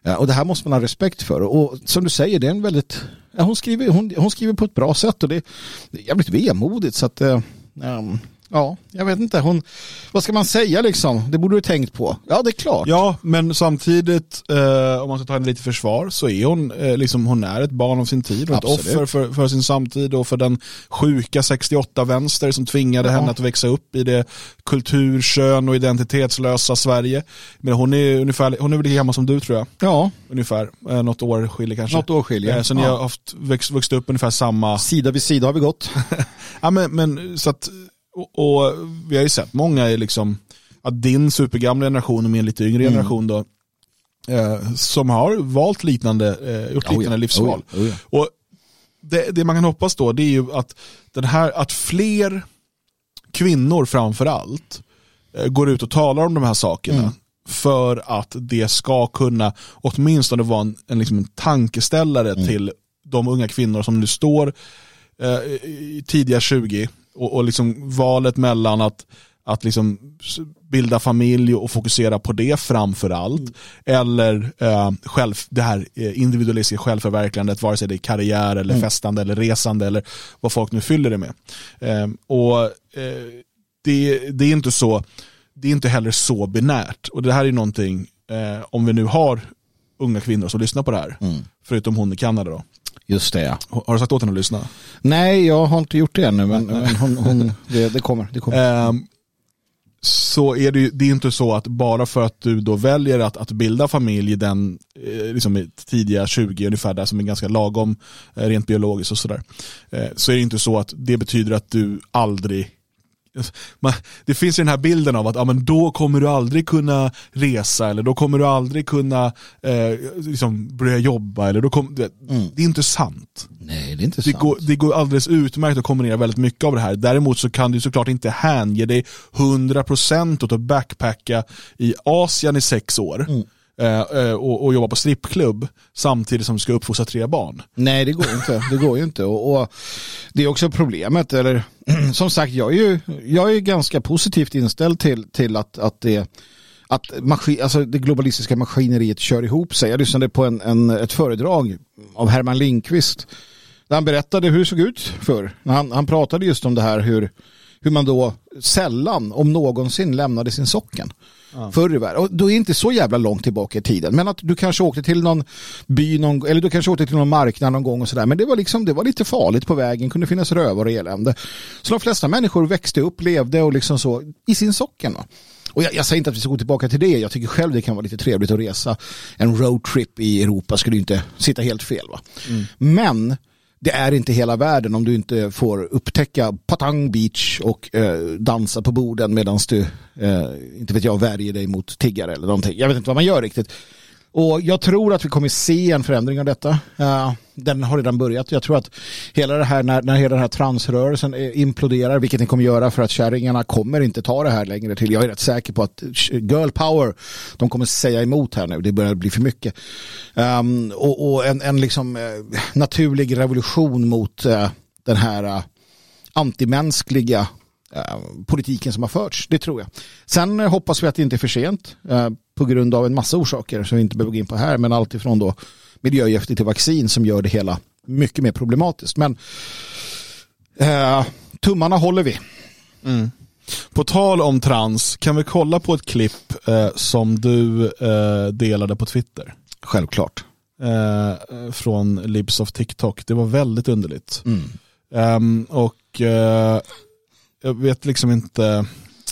Ja, och det här måste man ha respekt för. Och som du säger, det är en väldigt... Ja, hon, skriver, hon, hon skriver på ett bra sätt och det är jävligt vemodigt. Så att, eh, um, Ja, jag vet inte. Hon, vad ska man säga liksom? Det borde du tänkt på. Ja, det är klart. Ja, men samtidigt, eh, om man ska ta henne lite försvar, så är hon, eh, liksom, hon är ett barn av sin tid och Absolut. ett offer för, för, sin samtid och för den sjuka 68-vänster som tvingade ja. henne att växa upp i det kultur, kön och identitetslösa Sverige. Men hon är ungefär, hon är väl lika gammal som du tror jag. Ja. Ungefär, eh, något år skiljer kanske. Något år skiljer. Eh, så ni har haft, växt, vuxit upp ungefär samma... Sida vid sida har vi gått. ja, men, men så att och, och, vi har ju sett många är liksom, att din supergamla generation och min lite yngre mm. generation då, eh, som har valt liknande, eh, gjort liknande oh ja, livsval. Oh ja, oh ja. Och det, det, man kan hoppas då det är ju att, den här, att fler kvinnor framför allt eh, går ut och talar om de här sakerna. Mm. För att det ska kunna åtminstone vara en, en, liksom en tankeställare mm. till de unga kvinnor som nu står eh, i tidiga 20 och, och liksom valet mellan att, att liksom bilda familj och fokusera på det framför allt. Mm. Eller eh, själv, det här eh, individualistiska självförverkligandet, vare sig det är karriär eller mm. festande eller resande eller vad folk nu fyller det med. Eh, och eh, det, det, är inte så, det är inte heller så binärt. Och det här är någonting, eh, om vi nu har unga kvinnor som lyssnar på det här, mm. förutom hon i Kanada då, Just det, ja. Har du sagt åt henne att lyssna? Nej, jag har inte gjort det ännu, men, men hon, hon, det, det kommer. Det kommer. Um, så är det ju det är inte så att bara för att du då väljer att, att bilda familj i den eh, liksom tidiga 20 ungefär där som är ganska lagom eh, rent biologiskt och sådär. Eh, så är det inte så att det betyder att du aldrig det finns ju den här bilden av att ja, men då kommer du aldrig kunna resa eller då kommer du aldrig kunna eh, liksom börja jobba. Eller då kom, det, mm. det är inte sant. Nej, det är inte det sant. Går, det går alldeles utmärkt att kombinera väldigt mycket av det här. Däremot så kan du såklart inte hänge dig 100% åt att backpacka i Asien i sex år. Mm Eh, eh, och, och jobba på strippklubb samtidigt som du ska uppfostra tre barn. Nej, det går inte. Det går ju inte. Och, och det är också problemet, eller som sagt, jag är ju jag är ganska positivt inställd till, till att, att det att maskin, alltså det globalistiska maskineriet kör ihop sig. Jag lyssnade på en, en, ett föredrag av Herman Lindqvist där han berättade hur det såg ut för. Han, han pratade just om det här hur, hur man då sällan, om någonsin, lämnade sin socken. Ja. Förr i världen. Och då är inte så jävla långt tillbaka i tiden. Men att du kanske åkte till någon by någon, eller du kanske åkte till någon marknad någon gång och sådär. Men det var liksom, det var lite farligt på vägen. kunde finnas rövar och elände. Så de flesta människor växte upp, levde och liksom så i sin socken. Va? Och jag, jag, säger inte att vi ska gå tillbaka till det. Jag tycker själv det kan vara lite trevligt att resa. En roadtrip i Europa skulle inte sitta helt fel. Va? Mm. Men det är inte hela världen om du inte får upptäcka Patang Beach och eh, dansa på borden medan du, eh, inte vet jag, värjer dig mot tiggare eller någonting. Jag vet inte vad man gör riktigt. Och jag tror att vi kommer se en förändring av detta. Uh, den har redan börjat. Jag tror att hela det här, när, när hela den här transrörelsen eh, imploderar, vilket den kommer göra för att kärringarna kommer inte ta det här längre till. Jag är rätt säker på att eh, girl power, de kommer säga emot här nu. Det börjar bli för mycket. Um, och, och en, en liksom uh, naturlig revolution mot uh, den här uh, antimänskliga politiken som har förts. Det tror jag. Sen hoppas vi att det inte är för sent på grund av en massa orsaker som vi inte behöver gå in på här. Men alltifrån då miljögifter till vaccin som gör det hela mycket mer problematiskt. Men eh, tummarna håller vi. Mm. På tal om trans, kan vi kolla på ett klipp eh, som du eh, delade på Twitter? Självklart. Eh, från Libs of TikTok. Det var väldigt underligt. Mm. Um, och uh, jag vet liksom inte,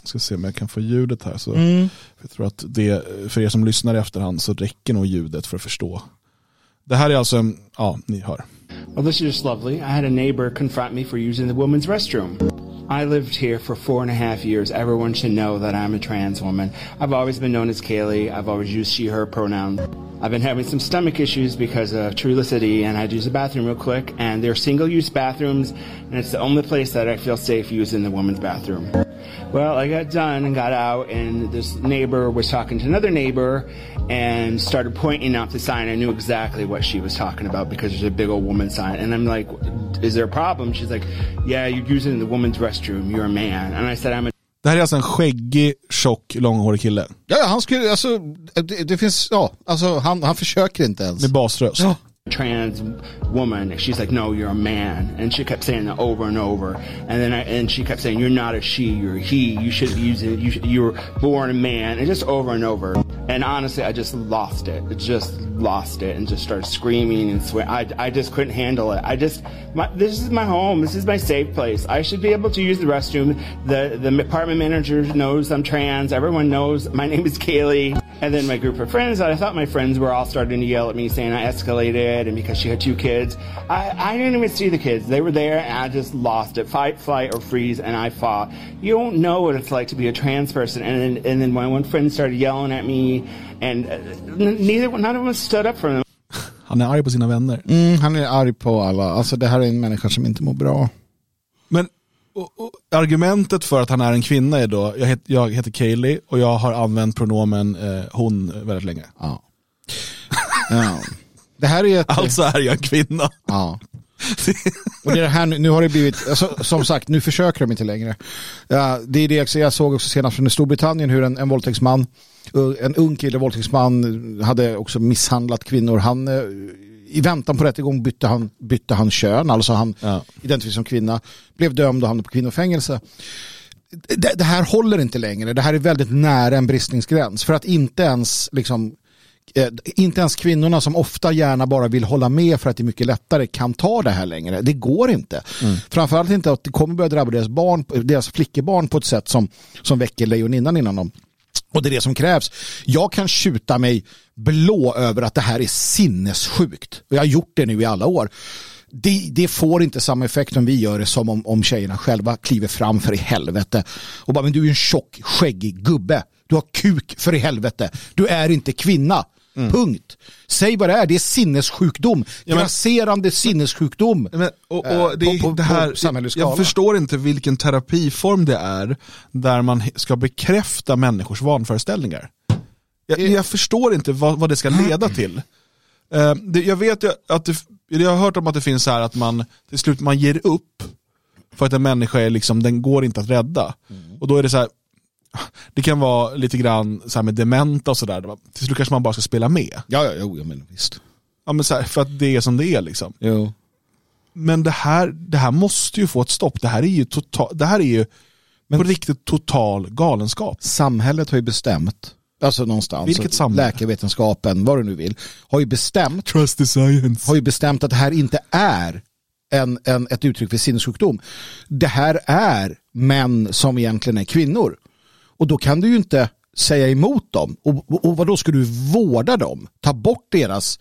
ska se om jag kan få ljudet här. Så mm. Jag tror att det, för er som lyssnar i efterhand så räcker nog ljudet för att förstå. Det här är alltså, en, ja, ni hör. Well, this is just lovely. I had a neighbor confront me for using the women's restroom. I lived here for four and a half years. Everyone should know that I'm a trans woman. I've always been known as Kaylee. I've always used she, her pronouns. I've been having some stomach issues because of Trulicity, and I had to use the bathroom real quick. And they're single use bathrooms, and it's the only place that I feel safe using the women's bathroom. Well, I got done and got out, and this neighbor was talking to another neighbor and started pointing out the sign. I knew exactly what she was talking about because there's a big old woman sign. And I'm like, Is there a problem? She's like, Yeah, you're using the woman's restroom. You're a man. And I said, I'm a det här är alltså en skäggig, tjock, långhårig kille. Ja, han skulle, alltså, det, det finns, ja, alltså han, han försöker inte ens. Med basröst. Ja. Trans woman. And she's like, no, you're a man. And she kept saying that over and over. And then I, and she kept saying, you're not a she, you're a he. You should be using, You, you were born a man. And just over and over. And honestly, I just lost it. Just lost it and just started screaming and swearing. I, I just couldn't handle it. I just, my, this is my home. This is my safe place. I should be able to use the restroom. The, the apartment manager knows I'm trans. Everyone knows my name is Kaylee. And then my group of friends, I thought my friends were all starting to yell at me saying I escalated and because she had two kids. I, I didn't even see the kids. They were there and I just lost it. Fight, flight, or freeze, and I fought. You don't know what it's like to be a trans person. And then, and then my one friend started yelling at me and uh, neither, none of us stood up for them. Han är arg på sina vänner. Mm, han är arg på alla. Alltså det här är en människa som inte mår bra. Men och, och, argumentet för att han är en kvinna är då, jag, het, jag heter Kaylee och jag har använt pronomen eh, hon väldigt länge. Ja. ja. Det här är ett... Alltså är jag en kvinna. Ja. och det här, nu har det blivit, alltså, som sagt, nu försöker de inte längre. Ja, det är det jag såg också senast från Storbritannien hur en, en våldtäktsman, en ung kille, våldtäktsman, hade också misshandlat kvinnor. Han eh, i väntan på rättegång bytte han, bytte han kön, alltså han ja. identifierade som kvinna, blev dömd och hamnade på kvinnofängelse. Det, det, här håller inte längre, det här är väldigt nära en bristningsgräns. För att inte ens liksom, eh, inte ens kvinnorna som ofta gärna bara vill hålla med för att det är mycket lättare kan ta det här längre. Det går inte. Mm. Framförallt inte att det kommer börja drabba deras, barn, deras flickebarn på ett sätt som, som väcker lejoninnan innan dem. Och det är det som krävs. Jag kan tjuta mig blå över att det här är sinnessjukt. Och Jag har gjort det nu i alla år. Det, det, får inte samma effekt om vi gör det som om, om tjejerna själva kliver fram för i helvete. Och bara, men du är en tjock, skäggig gubbe. Du har kuk för i helvete. Du är inte kvinna. Mm. Punkt. Säg vad det är, det är sinnessjukdom. Ja, men, Grasserande sinnessjukdom. Men, och, och det, på, på, det här, jag förstår inte vilken terapiform det är där man ska bekräfta människors vanföreställningar. Jag, eh. jag förstår inte vad, vad, det ska leda till. Uh, det, jag vet att det, jag har hört om att det finns så här att man till slut man ger upp för att en människa är liksom, den går inte att rädda. Mm. Och då är det så här, det kan vara lite grann så här med dementa och sådär. Till slut kanske man bara ska spela med. Ja, ja, jo, ja men visst. Ja, men så här, för att det är som det är liksom. Jo. Men det här, det här måste ju få ett stopp. Det här är ju, total, det här är ju men, på riktigt total galenskap. Samhället har ju bestämt, alltså någonstans, Vilket samhälle? läkarvetenskapen, vad du nu vill, har ju bestämt, Trust the science. har ju bestämt att det här inte är en, en, ett uttryck för sinnessjukdom. Det här är män som egentligen är kvinnor. Och då kan du ju inte säga emot dem. Och, och, vad då ska du vårda dem? Ta bort deras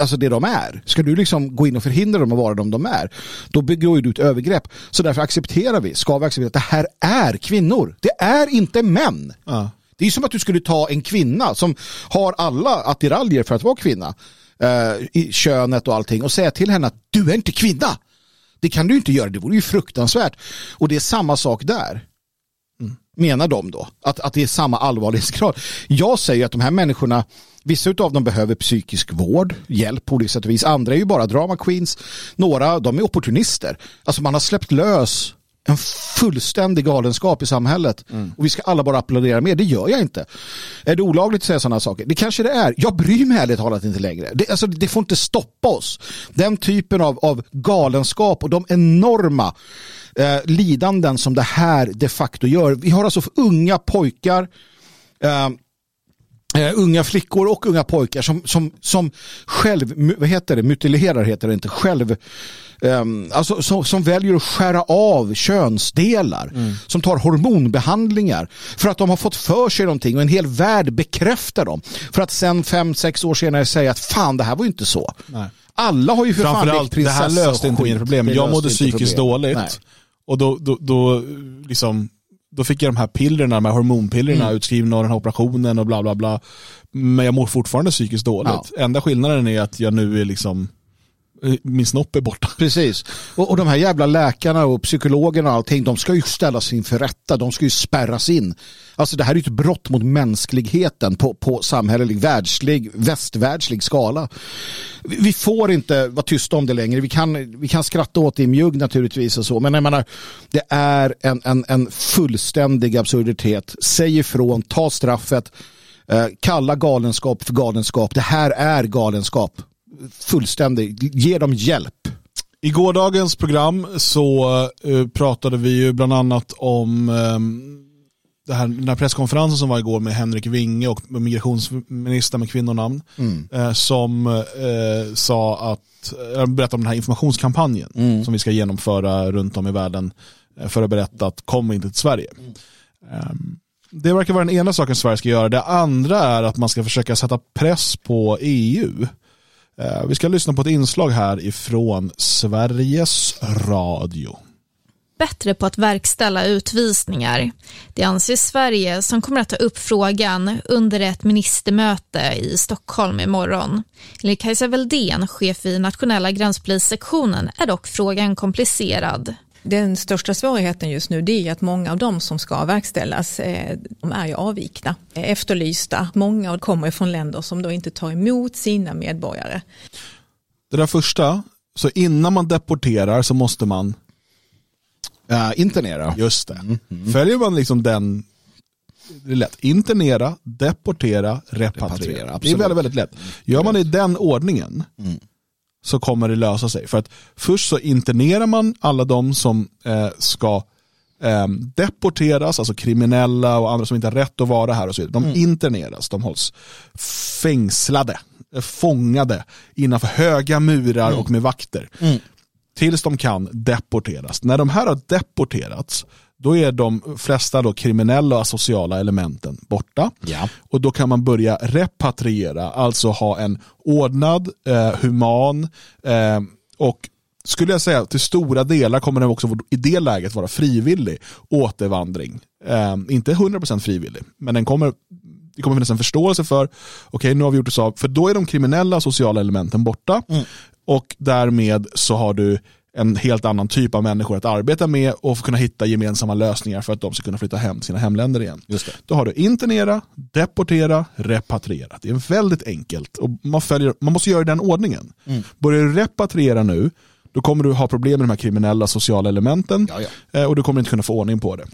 alltså det de är. Ska du liksom gå in och förhindra dem att vara de de är, då begår du ett övergrepp. Så därför accepterar vi, ska vi acceptera att det här är kvinnor. Det är inte män. Ja. Det är som att du skulle ta en kvinna som har alla attiraljer för att vara kvinna, eh, i könet och allting, och säga till henne att du är inte kvinna. Det kan du inte göra, det vore ju fruktansvärt. Och det är samma sak där menar de då. Att, att det är samma allvarlighetsgrad. Jag säger att de här människorna, vissa av dem behöver psykisk vård, hjälp på olika sätt och vis. Andra är ju bara drama queens. Några, de är opportunister. Alltså man har släppt lös en fullständig galenskap i samhället. Mm. Och vi ska alla bara applådera med. Det gör jag inte. Är det olagligt att säga sådana saker? Det kanske det är. Jag bryr mig ärligt talat inte längre. Det, alltså, det får inte stoppa oss. Den typen av, av galenskap och de enorma eh, lidanden som det här de facto gör. Vi har alltså unga pojkar eh, Uh, unga flickor och unga pojkar som, som, som själv, vad heter det, mutilerar heter det inte, själv, um, alltså som, som väljer att skära av könsdelar, mm. som tar hormonbehandlingar för att de har fått för sig någonting och en hel värld bekräftar dem. För att sen fem, sex år senare säga att fan det här var ju inte så. Nej. Alla har ju för fan det här löste inte mina problem. Jag mådde psykiskt problem. dåligt. Nej. Och då, då, då, liksom, då fick jag de här pillerna, de här hormonpillerna mm. utskrivna och den här operationen och bla bla bla. Men jag mår fortfarande psykiskt dåligt. Ja. Enda skillnaden är att jag nu är liksom Eh, min snopp är borta. Precis. Och, och de här jävla läkarna och psykologerna och allting, de ska ju ställas inför rätta. De ska ju spärras in. Alltså det här är ju ett brott mot mänskligheten på, på samhällelig, världslig, västvärldslig skala. Vi, vi får inte vara tysta om det längre. Vi kan, vi kan skratta åt det i mjugg naturligtvis och så. Men jag menar, det är en, en, en fullständig absurditet. Säg ifrån, ta straffet. Eh, kalla galenskap för galenskap. Det här är galenskap fullständig. Ge dem hjälp. I gårdagens program så uh, pratade vi ju bland annat om um, det här, den här presskonferensen som var igår med Henrik Winge och migrationsministern med kvinnonamn mm. uh, som uh, sa att, uh, berättade om den här informationskampanjen mm. som vi ska genomföra runt om i världen för att berätta att kom inte till Sverige. Mm. Um, det verkar vara den ena saken Sverige ska göra. Det andra är att man ska försöka sätta press på EU Eh, Eh, vi ska lyssna på ett inslag här ifrån Sveriges Radio. Bättre på att verkställa utvisningar. Det anser Sverige som kommer att ta upp frågan under ett ministermöte i Stockholm imorgon. Enligt Kajsa Veldén, chef i nationella gränspolissektionen, är dock frågan komplicerad. Den största svårigheten just nu det är att många av de som ska verkställas eh, de är ju avvikna, efterlysta. Många kommer från länder som då inte tar emot sina medborgare. Det där första, så innan man deporterar så måste man uh, internera. Just det. Mm -hmm. Följer man liksom den det är lätt. Internera, deportera, repatriera. repatriera det är väldigt, väldigt lätt. Gör man det i den ordningen mm så kommer det lösa sig. För att först så internerar man alla de som eh, ska eh, deporteras, alltså kriminella och andra som inte har rätt att vara här och så vidare. De interneras, de hålls fängslade, eh, fångade innanför höga murar och med vakter. Tills de kan deporteras. När de här har deporterats, då är de flesta då kriminella och asociala elementen borta. Ja. Och då kan man börja repatriera, alltså ha en ordnad, eh, human eh, och skulle jag säga till stora delar kommer det också i det läget vara frivillig återvandring. Eh, inte 100% frivillig, men den kommer, det kommer finnas en förståelse för, okej nu har vi gjort det så, för då är de kriminella sociala elementen borta och därmed så har du en helt annan typ av människor att arbeta med och kunna hitta gemensamma lösningar för att de ska kunna flytta hem till sina hemländer igen. Just det. Då har du internera, deportera, repatriera. Det är väldigt enkelt och man, följer, man måste göra den ordningen. Börjar du repatriera nu, då kommer du ha problem med de här kriminella sociala elementen Ja, ja. eh, och du kommer inte kunna få ordning på det.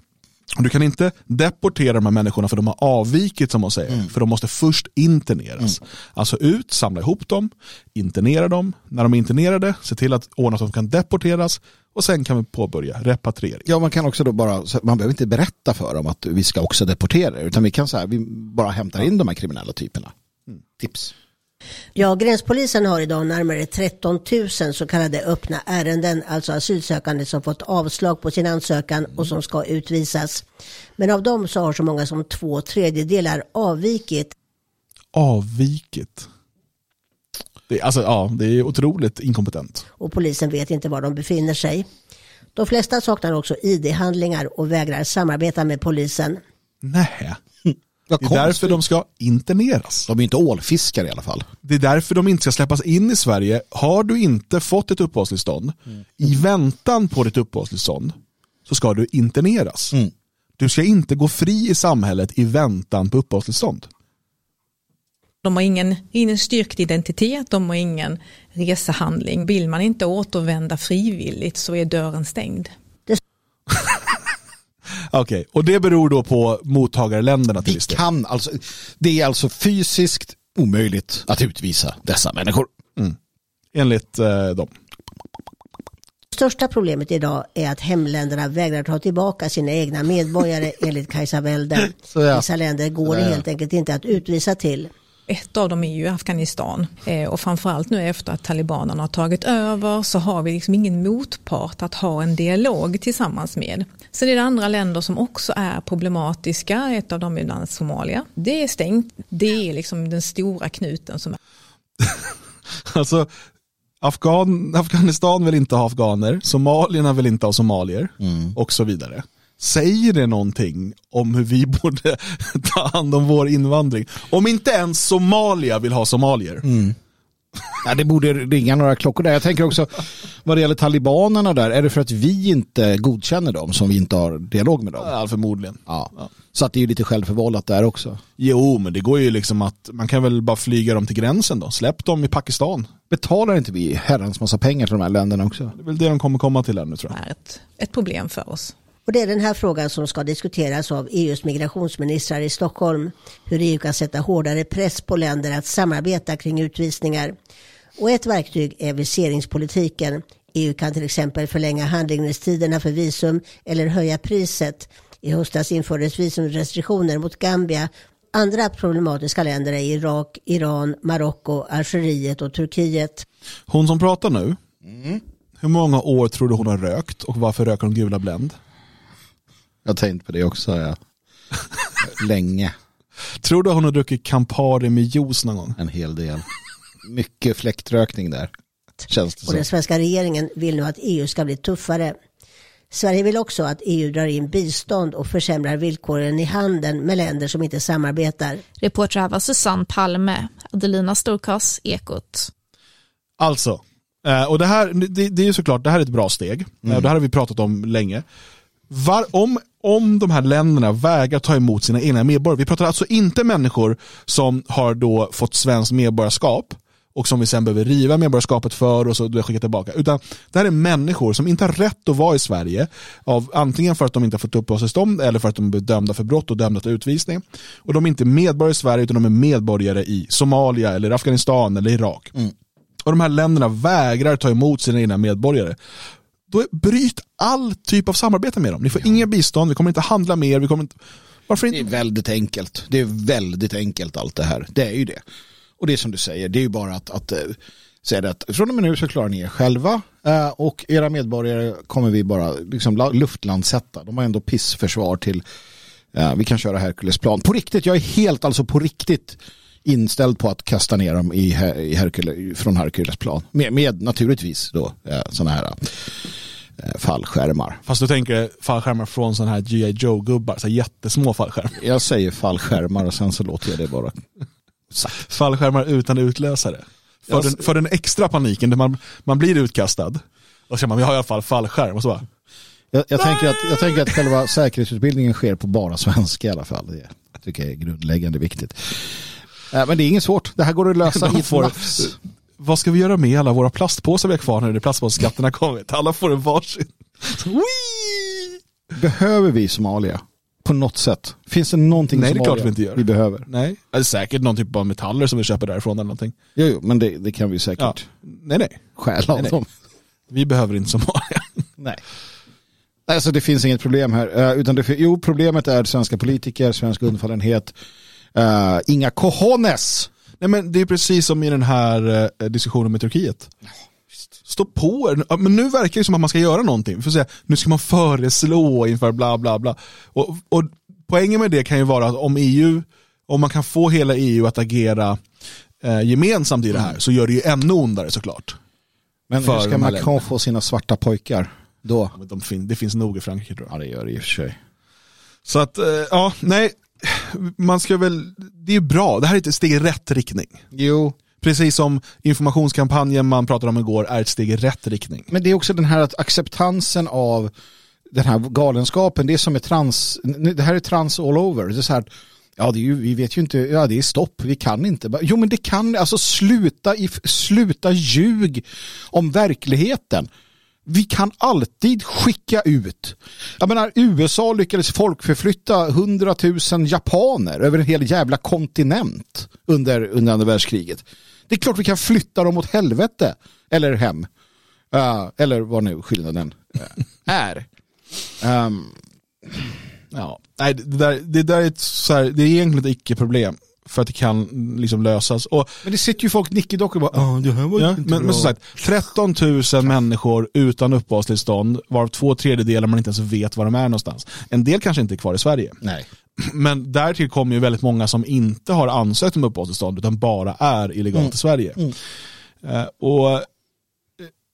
Och Du kan inte deportera de här människorna för de har avvikit som man säger. För de måste först interneras. Alltså ut, samla ihop dem, internera dem. När de är internerade, se till att ordna så att de kan deporteras. Och sen kan vi påbörja repatriering. Ja, man kan också då bara, man behöver inte berätta för dem att vi ska också deportera er, utan vi kan så här, vi bara hämtar in de här kriminella typerna. Tips. Ja, gränspolisen har idag närmare 13 000 så kallade öppna ärenden, alltså asylsökande som fått avslag på sin ansökan och som ska utvisas. Men av dem så har så många som två tredjedelar avvikit. Avvikit. Det, alltså, ja, det är otroligt inkompetent. och polisen vet inte var de befinner sig. De flesta saknar också ID-handlingar och vägrar samarbeta med polisen. Nej. Vad Det är därför de ska interneras. De är inte ålfiskare i alla fall. Det är därför de inte ska släppas in i Sverige. Har du inte fått ett uppehållstillstånd, i väntan på ditt uppehållstillstånd, så ska du interneras. Mm. Du ska inte gå fri i samhället i väntan på uppehållstillstånd. De har ingen, ingen styrkt identitet, de har ingen resehandling. Vill man inte återvända frivilligt så är dörren stängd. Okej, och det beror då på mottagarländerna till Vi viss del. kan alltså, det är alltså fysiskt omöjligt att utvisa dessa människor. Enligt eh, dem. Största problemet idag är att hemländerna vägrar ta tillbaka sina egna medborgare enligt Kajsa ja. Vissa länder går det helt enkelt inte att utvisa till. Ett av dem är ju Afghanistan eh, och framförallt nu efter att talibanerna har tagit över så har vi liksom ingen motpart att ha en dialog tillsammans med. Sen är det andra länder som också är problematiska, ett av dem är bland annat Somalia. Det är stängt, det är liksom den stora knuten som är Alltså, Afghan, Afghanistan vill inte ha afghaner, somalierna vill inte ha somalier och så vidare. Säger det någonting om hur vi borde ta hand om vår invandring? Om inte ens Somalia vill ha somalier. Ja, det borde ringa några klockor där. Jag tänker också vad det gäller talibanerna där, är det för att vi inte godkänner dem som vi inte har dialog med dem? Ja, förmodligen. Ja. Så att det är ju lite självförvållat där också. Jo, men det går ju liksom att man kan väl bara flyga dem till gränsen då. Släpp dem i Pakistan. Betalar inte vi herrans massa pengar till de här länderna också? Det är väl det de kommer komma till här nu tror jag. är ett, ett problem för oss. Och det är den här frågan som ska diskuteras av EUs migrationsministrar i Stockholm. Hur EU kan sätta hårdare press på länder att samarbeta kring utvisningar. Och ett verktyg är viseringspolitiken. EU kan till exempel förlänga handläggningstiderna för visum eller höja priset. I höstas infördes visumrestriktioner mot Gambia. Andra problematiska länder är Irak, Iran, Marocko, Algeriet och Turkiet. Hon som pratar nu, hur många år tror du hon har rökt och varför röker hon gula Blend? Jag har tänkt på det också. Ja. Länge, Tror du hon har druckit Campari med juice någon gång? en hel del. Mycket fläktrökning där. Känns det Och den svenska regeringen vill nu att EU ska bli tuffare. Sverige vill också att EU drar in bistånd och försämrar villkoren i handeln med länder som inte samarbetar. Reporter här var Susanne Palme, Adelina Storkas, Ekot. Alltså, eh, och det här, det, det är ju såklart, det här är ett bra steg. Eh, Det här har vi pratat om länge. Var, om, om de här länderna vägrar ta emot sina egna medborgare, vi pratar alltså inte människor som har då fått svenskt medborgarskap och som vi sen behöver riva medborgarskapet för och så skicka tillbaka. Utan det här är människor som inte har rätt att vara i Sverige av antingen för att de inte har fått uppehållstillstånd eller för att de är dömda för brott och dömda till utvisning. Och de är inte medborgare i Sverige utan de är medborgare i Somalia eller Afghanistan eller Irak och de här länderna vägrar ta emot sina egna medborgare, då bryt all typ av samarbete med dem. Ni får ja. inga bistånd, vi kommer inte handla mer, vi kommer inte... Varför inte? Det är väldigt enkelt. Det är väldigt enkelt allt det här. Det är ju det. Och det är som du säger, det är ju bara att, att äh, säga att från och med nu så klarar ni er själva äh, och era medborgare kommer vi bara liksom luftlandsätta. De har ändå pissförsvar till äh, vi kan köra Herkulesplan. På riktigt, jag är helt alltså på riktigt inställd på att kasta ner dem i, i Hercules, från Herkulesplan. Med, med naturligtvis då sådana här Eh, fallskärmar. Fast du tänker fallskärmar från sådana här G.I. Joe-gubbar, så jättesmå fallskärmar. Jag säger fallskärmar och sen så låter jag det bara sagt. Fallskärmar utan utlösare. För, jag... den, för den extra paniken, där man, man blir utkastad. Och så känner man, vi har i alla fall fallskärm. Och så bara, jag, jag, tänker att, jag tänker att själva säkerhetsutbildningen sker på bara svenska i alla fall. Det tycker jag är grundläggande viktigt. Äh, men det är inget svårt. Det här går att lösa i ett får, vad ska vi göra med alla våra plastpåsar vi har kvar när plastpåsskatterna kommit? Alla får en varsin. Behöver vi Somalia? På något sätt? Finns det någonting Nej, det är klart vi inte gör. Vi behöver. Nej, det är säkert någon typ av metaller som vi köper därifrån eller någonting. Jo, jo men det, det kan vi säkert. Ja. Nej, nej. Stjäla av dem. Vi behöver inte Somalia. Nej. Alltså det finns inget problem här. Uh, utan det, jo, problemet är svenska politiker, svensk undfallenhet. Uh, inga cojones Nej, men det är precis som i den här eh, diskussionen med Turkiet. Stå på er. Men nu verkar det som att man ska göra någonting. För att säga, nu ska man föreslå inför bla bla bla. Och, och poängen med det kan ju vara att om EU, om man kan få hela EU att agera eh, gemensamt i det här mm. så gör det ju ännu ondare såklart. Men hur ska Macron få sina svarta pojkar då? Ja, de fin det finns nog i Frankrike tror jag. Ja det gör det i och för sig. Så att, eh, ja, nej, man ska väl, det är bra, det här är ett steg i rätt riktning. Jo. Precis som informationskampanjen man pratade om igår är ett steg i rätt riktning. Men det är också den här att acceptansen av den här galenskapen, det är som är trans, det här är trans all over. Det är så här, ja det är ju, vi vet ju inte, ja det är stopp, vi kan inte. Jo men det kan, alltså sluta, i, sluta ljug om verkligheten vi kan alltid skicka ut. Jag menar, USA lyckades folkförflytta hundratusen japaner över en hel jävla kontinent under, under andra världskriget. Det är klart vi kan flytta dem åt helvete. Eller hem. Uh, eller vad nu skillnaden eh, är. Um, ja. Nej, det där, det där är, ett, så här, det är egentligen ett icke-problem för att det kan liksom lösas. Och, men det sitter ju folk nickedockor och bara, det här var ja, inte men, bra. men som sagt, 13 000 människor utan uppehållstillstånd, varav två tredjedelar man inte ens vet var de är någonstans. En del kanske inte är kvar i Sverige. Nej. Men därtill kommer ju väldigt många som inte har ansökt om uppehållstillstånd utan bara är illegalt mm. i Sverige. Mm. Uh, och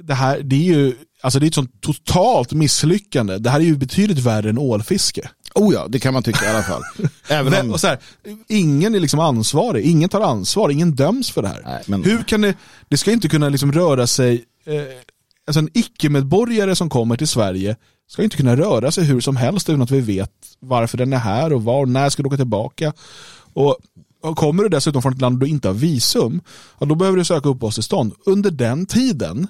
det här, det är ju alltså det är ett sånt totalt misslyckande. Det här är ju betydligt värre än ålfiske. Oh ja, det kan man tycka i alla fall. Även om... och så här, ingen är liksom ansvarig, ingen tar ansvar, ingen döms för det här. Nej, men... Hur kan det, det ska inte kunna liksom röra sig, eh, alltså en icke-medborgare som kommer till Sverige ska inte kunna röra sig hur som helst utan att vi vet varför den är här och var och när ska du åka tillbaka. Och, och kommer du dessutom från ett land du inte har visum, ja, då behöver du söka uppehållstillstånd. Under den tiden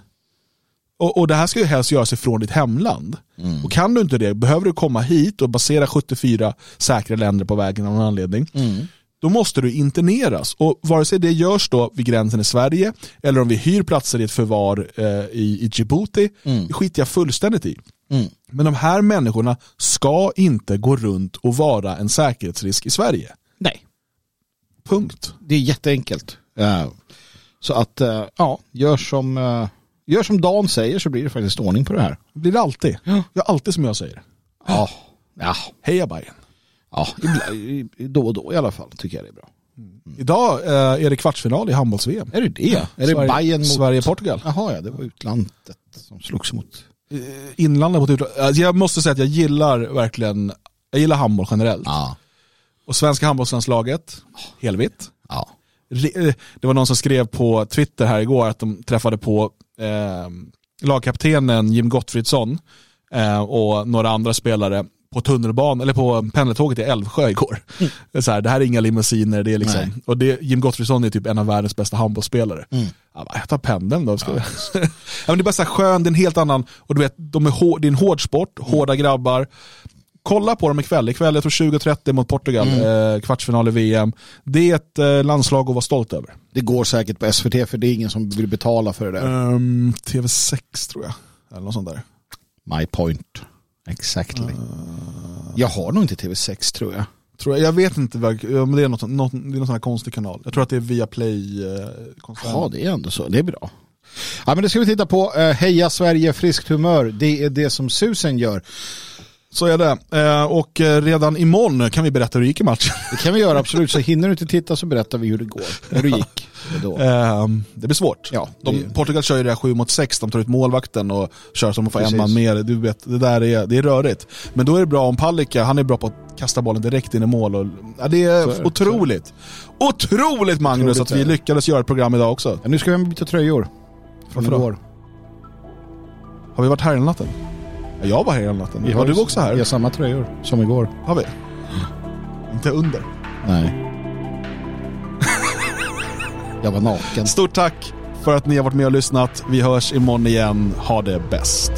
och, och det här ska ju helst göras ifrån ditt hemland. Mm. Och kan du inte det, behöver du komma hit och basera 74 säkra länder på vägen av någon anledning. Mm. Då måste du interneras. Och vare sig det görs då vid gränsen i Sverige eller om vi hyr platser i ett förvar eh, i, i Djibouti, mm. det skiter jag fullständigt i. Mm. Men de här människorna ska inte gå runt och vara en säkerhetsrisk i Sverige. Nej. Punkt. Det är jätteenkelt. Uh, så att, uh, ja, gör som uh Gör som Dan säger så blir det faktiskt ordning på det här. Det blir det alltid. Ja. Gör alltid som jag säger. Ja. ja. Heja Bayern. Ja, då och då i alla fall tycker jag det är bra. Mm. Idag eh, är det kvartsfinal i handbolls-VM. Är det det? Ja. Är det Bayern mot... Sverige-Portugal? Jaha, ja, det var utlandet som slogs mot... Eh, inlandet mot utlandet. Alltså, jag måste säga att jag gillar verkligen, jag gillar handboll generellt. Ja. Och svenska handbollslandslaget, helvitt. Ja. Eh, det var någon som skrev på Twitter här igår att de träffade på eh, lagkaptenen Jim Gottfridsson eh, och några andra spelare på tunnelbanan eller på pendeltåget i Älvsjö igår. Mm. Det, så här, det här är inga limousiner, det är liksom, och det, Jim Gottfridsson är typ en av världens bästa handbollsspelare. Mm. Jag, tar pendeln då. Ska ja. ja, men det är bara så här skön, det är en helt ann och du vet, de är hår, det är en hård sport, mm. hårda grabbar kolla på dem ikväll. Ikväll, jag tror 20.30 mot Portugal, mm. eh, kvartsfinal i VM. Det är ett eh, landslag att vara stolt över. Det går säkert på SVT för det är ingen som vill betala för det där. Um, TV6 tror jag, eller något sånt där. My point. Exactly. Jag har nog inte TV6 tror jag. Tror jag, jag vet inte, men det är något, något, det är någon sån här konstig kanal. Jag tror att det är via play eh. Ja, det är ändå så. Det är bra. Ja, men det ska vi titta på. Eh, Heja Sverige, friskt humör. Det är det som susen gör. Så är det. Eh, och eh, redan imorgon kan vi berätta hur det gick i matchen. Det kan vi göra absolut. Så hinner du inte titta så berättar vi hur det går. Hur det gick. Då. Eh, det blir svårt. Ja, de, det- Portugal kör ju det här 7 mot 6, de tar ut målvakten och kör som att få en man mer. Du vet, det där är, det är rörigt. Men då är det bra om Palicka, han är bra på att kasta bollen direkt in i mål. Och, ja, det är är det, otroligt. Otroligt Magnus Otroligt att vi är lyckades göra ett program idag också. Ja, nu ska vi byta tröjor. Från Varför då? igår. Har vi varit här hela natten? Ja, jag var här hela natten. Vi var du också här? Vi har samma tröjor som igår. Har vi? Inte under. Nej. Jag var naken. Stort tack för att ni har varit med och lyssnat. Vi hörs imorgon igen. Ha det bäst.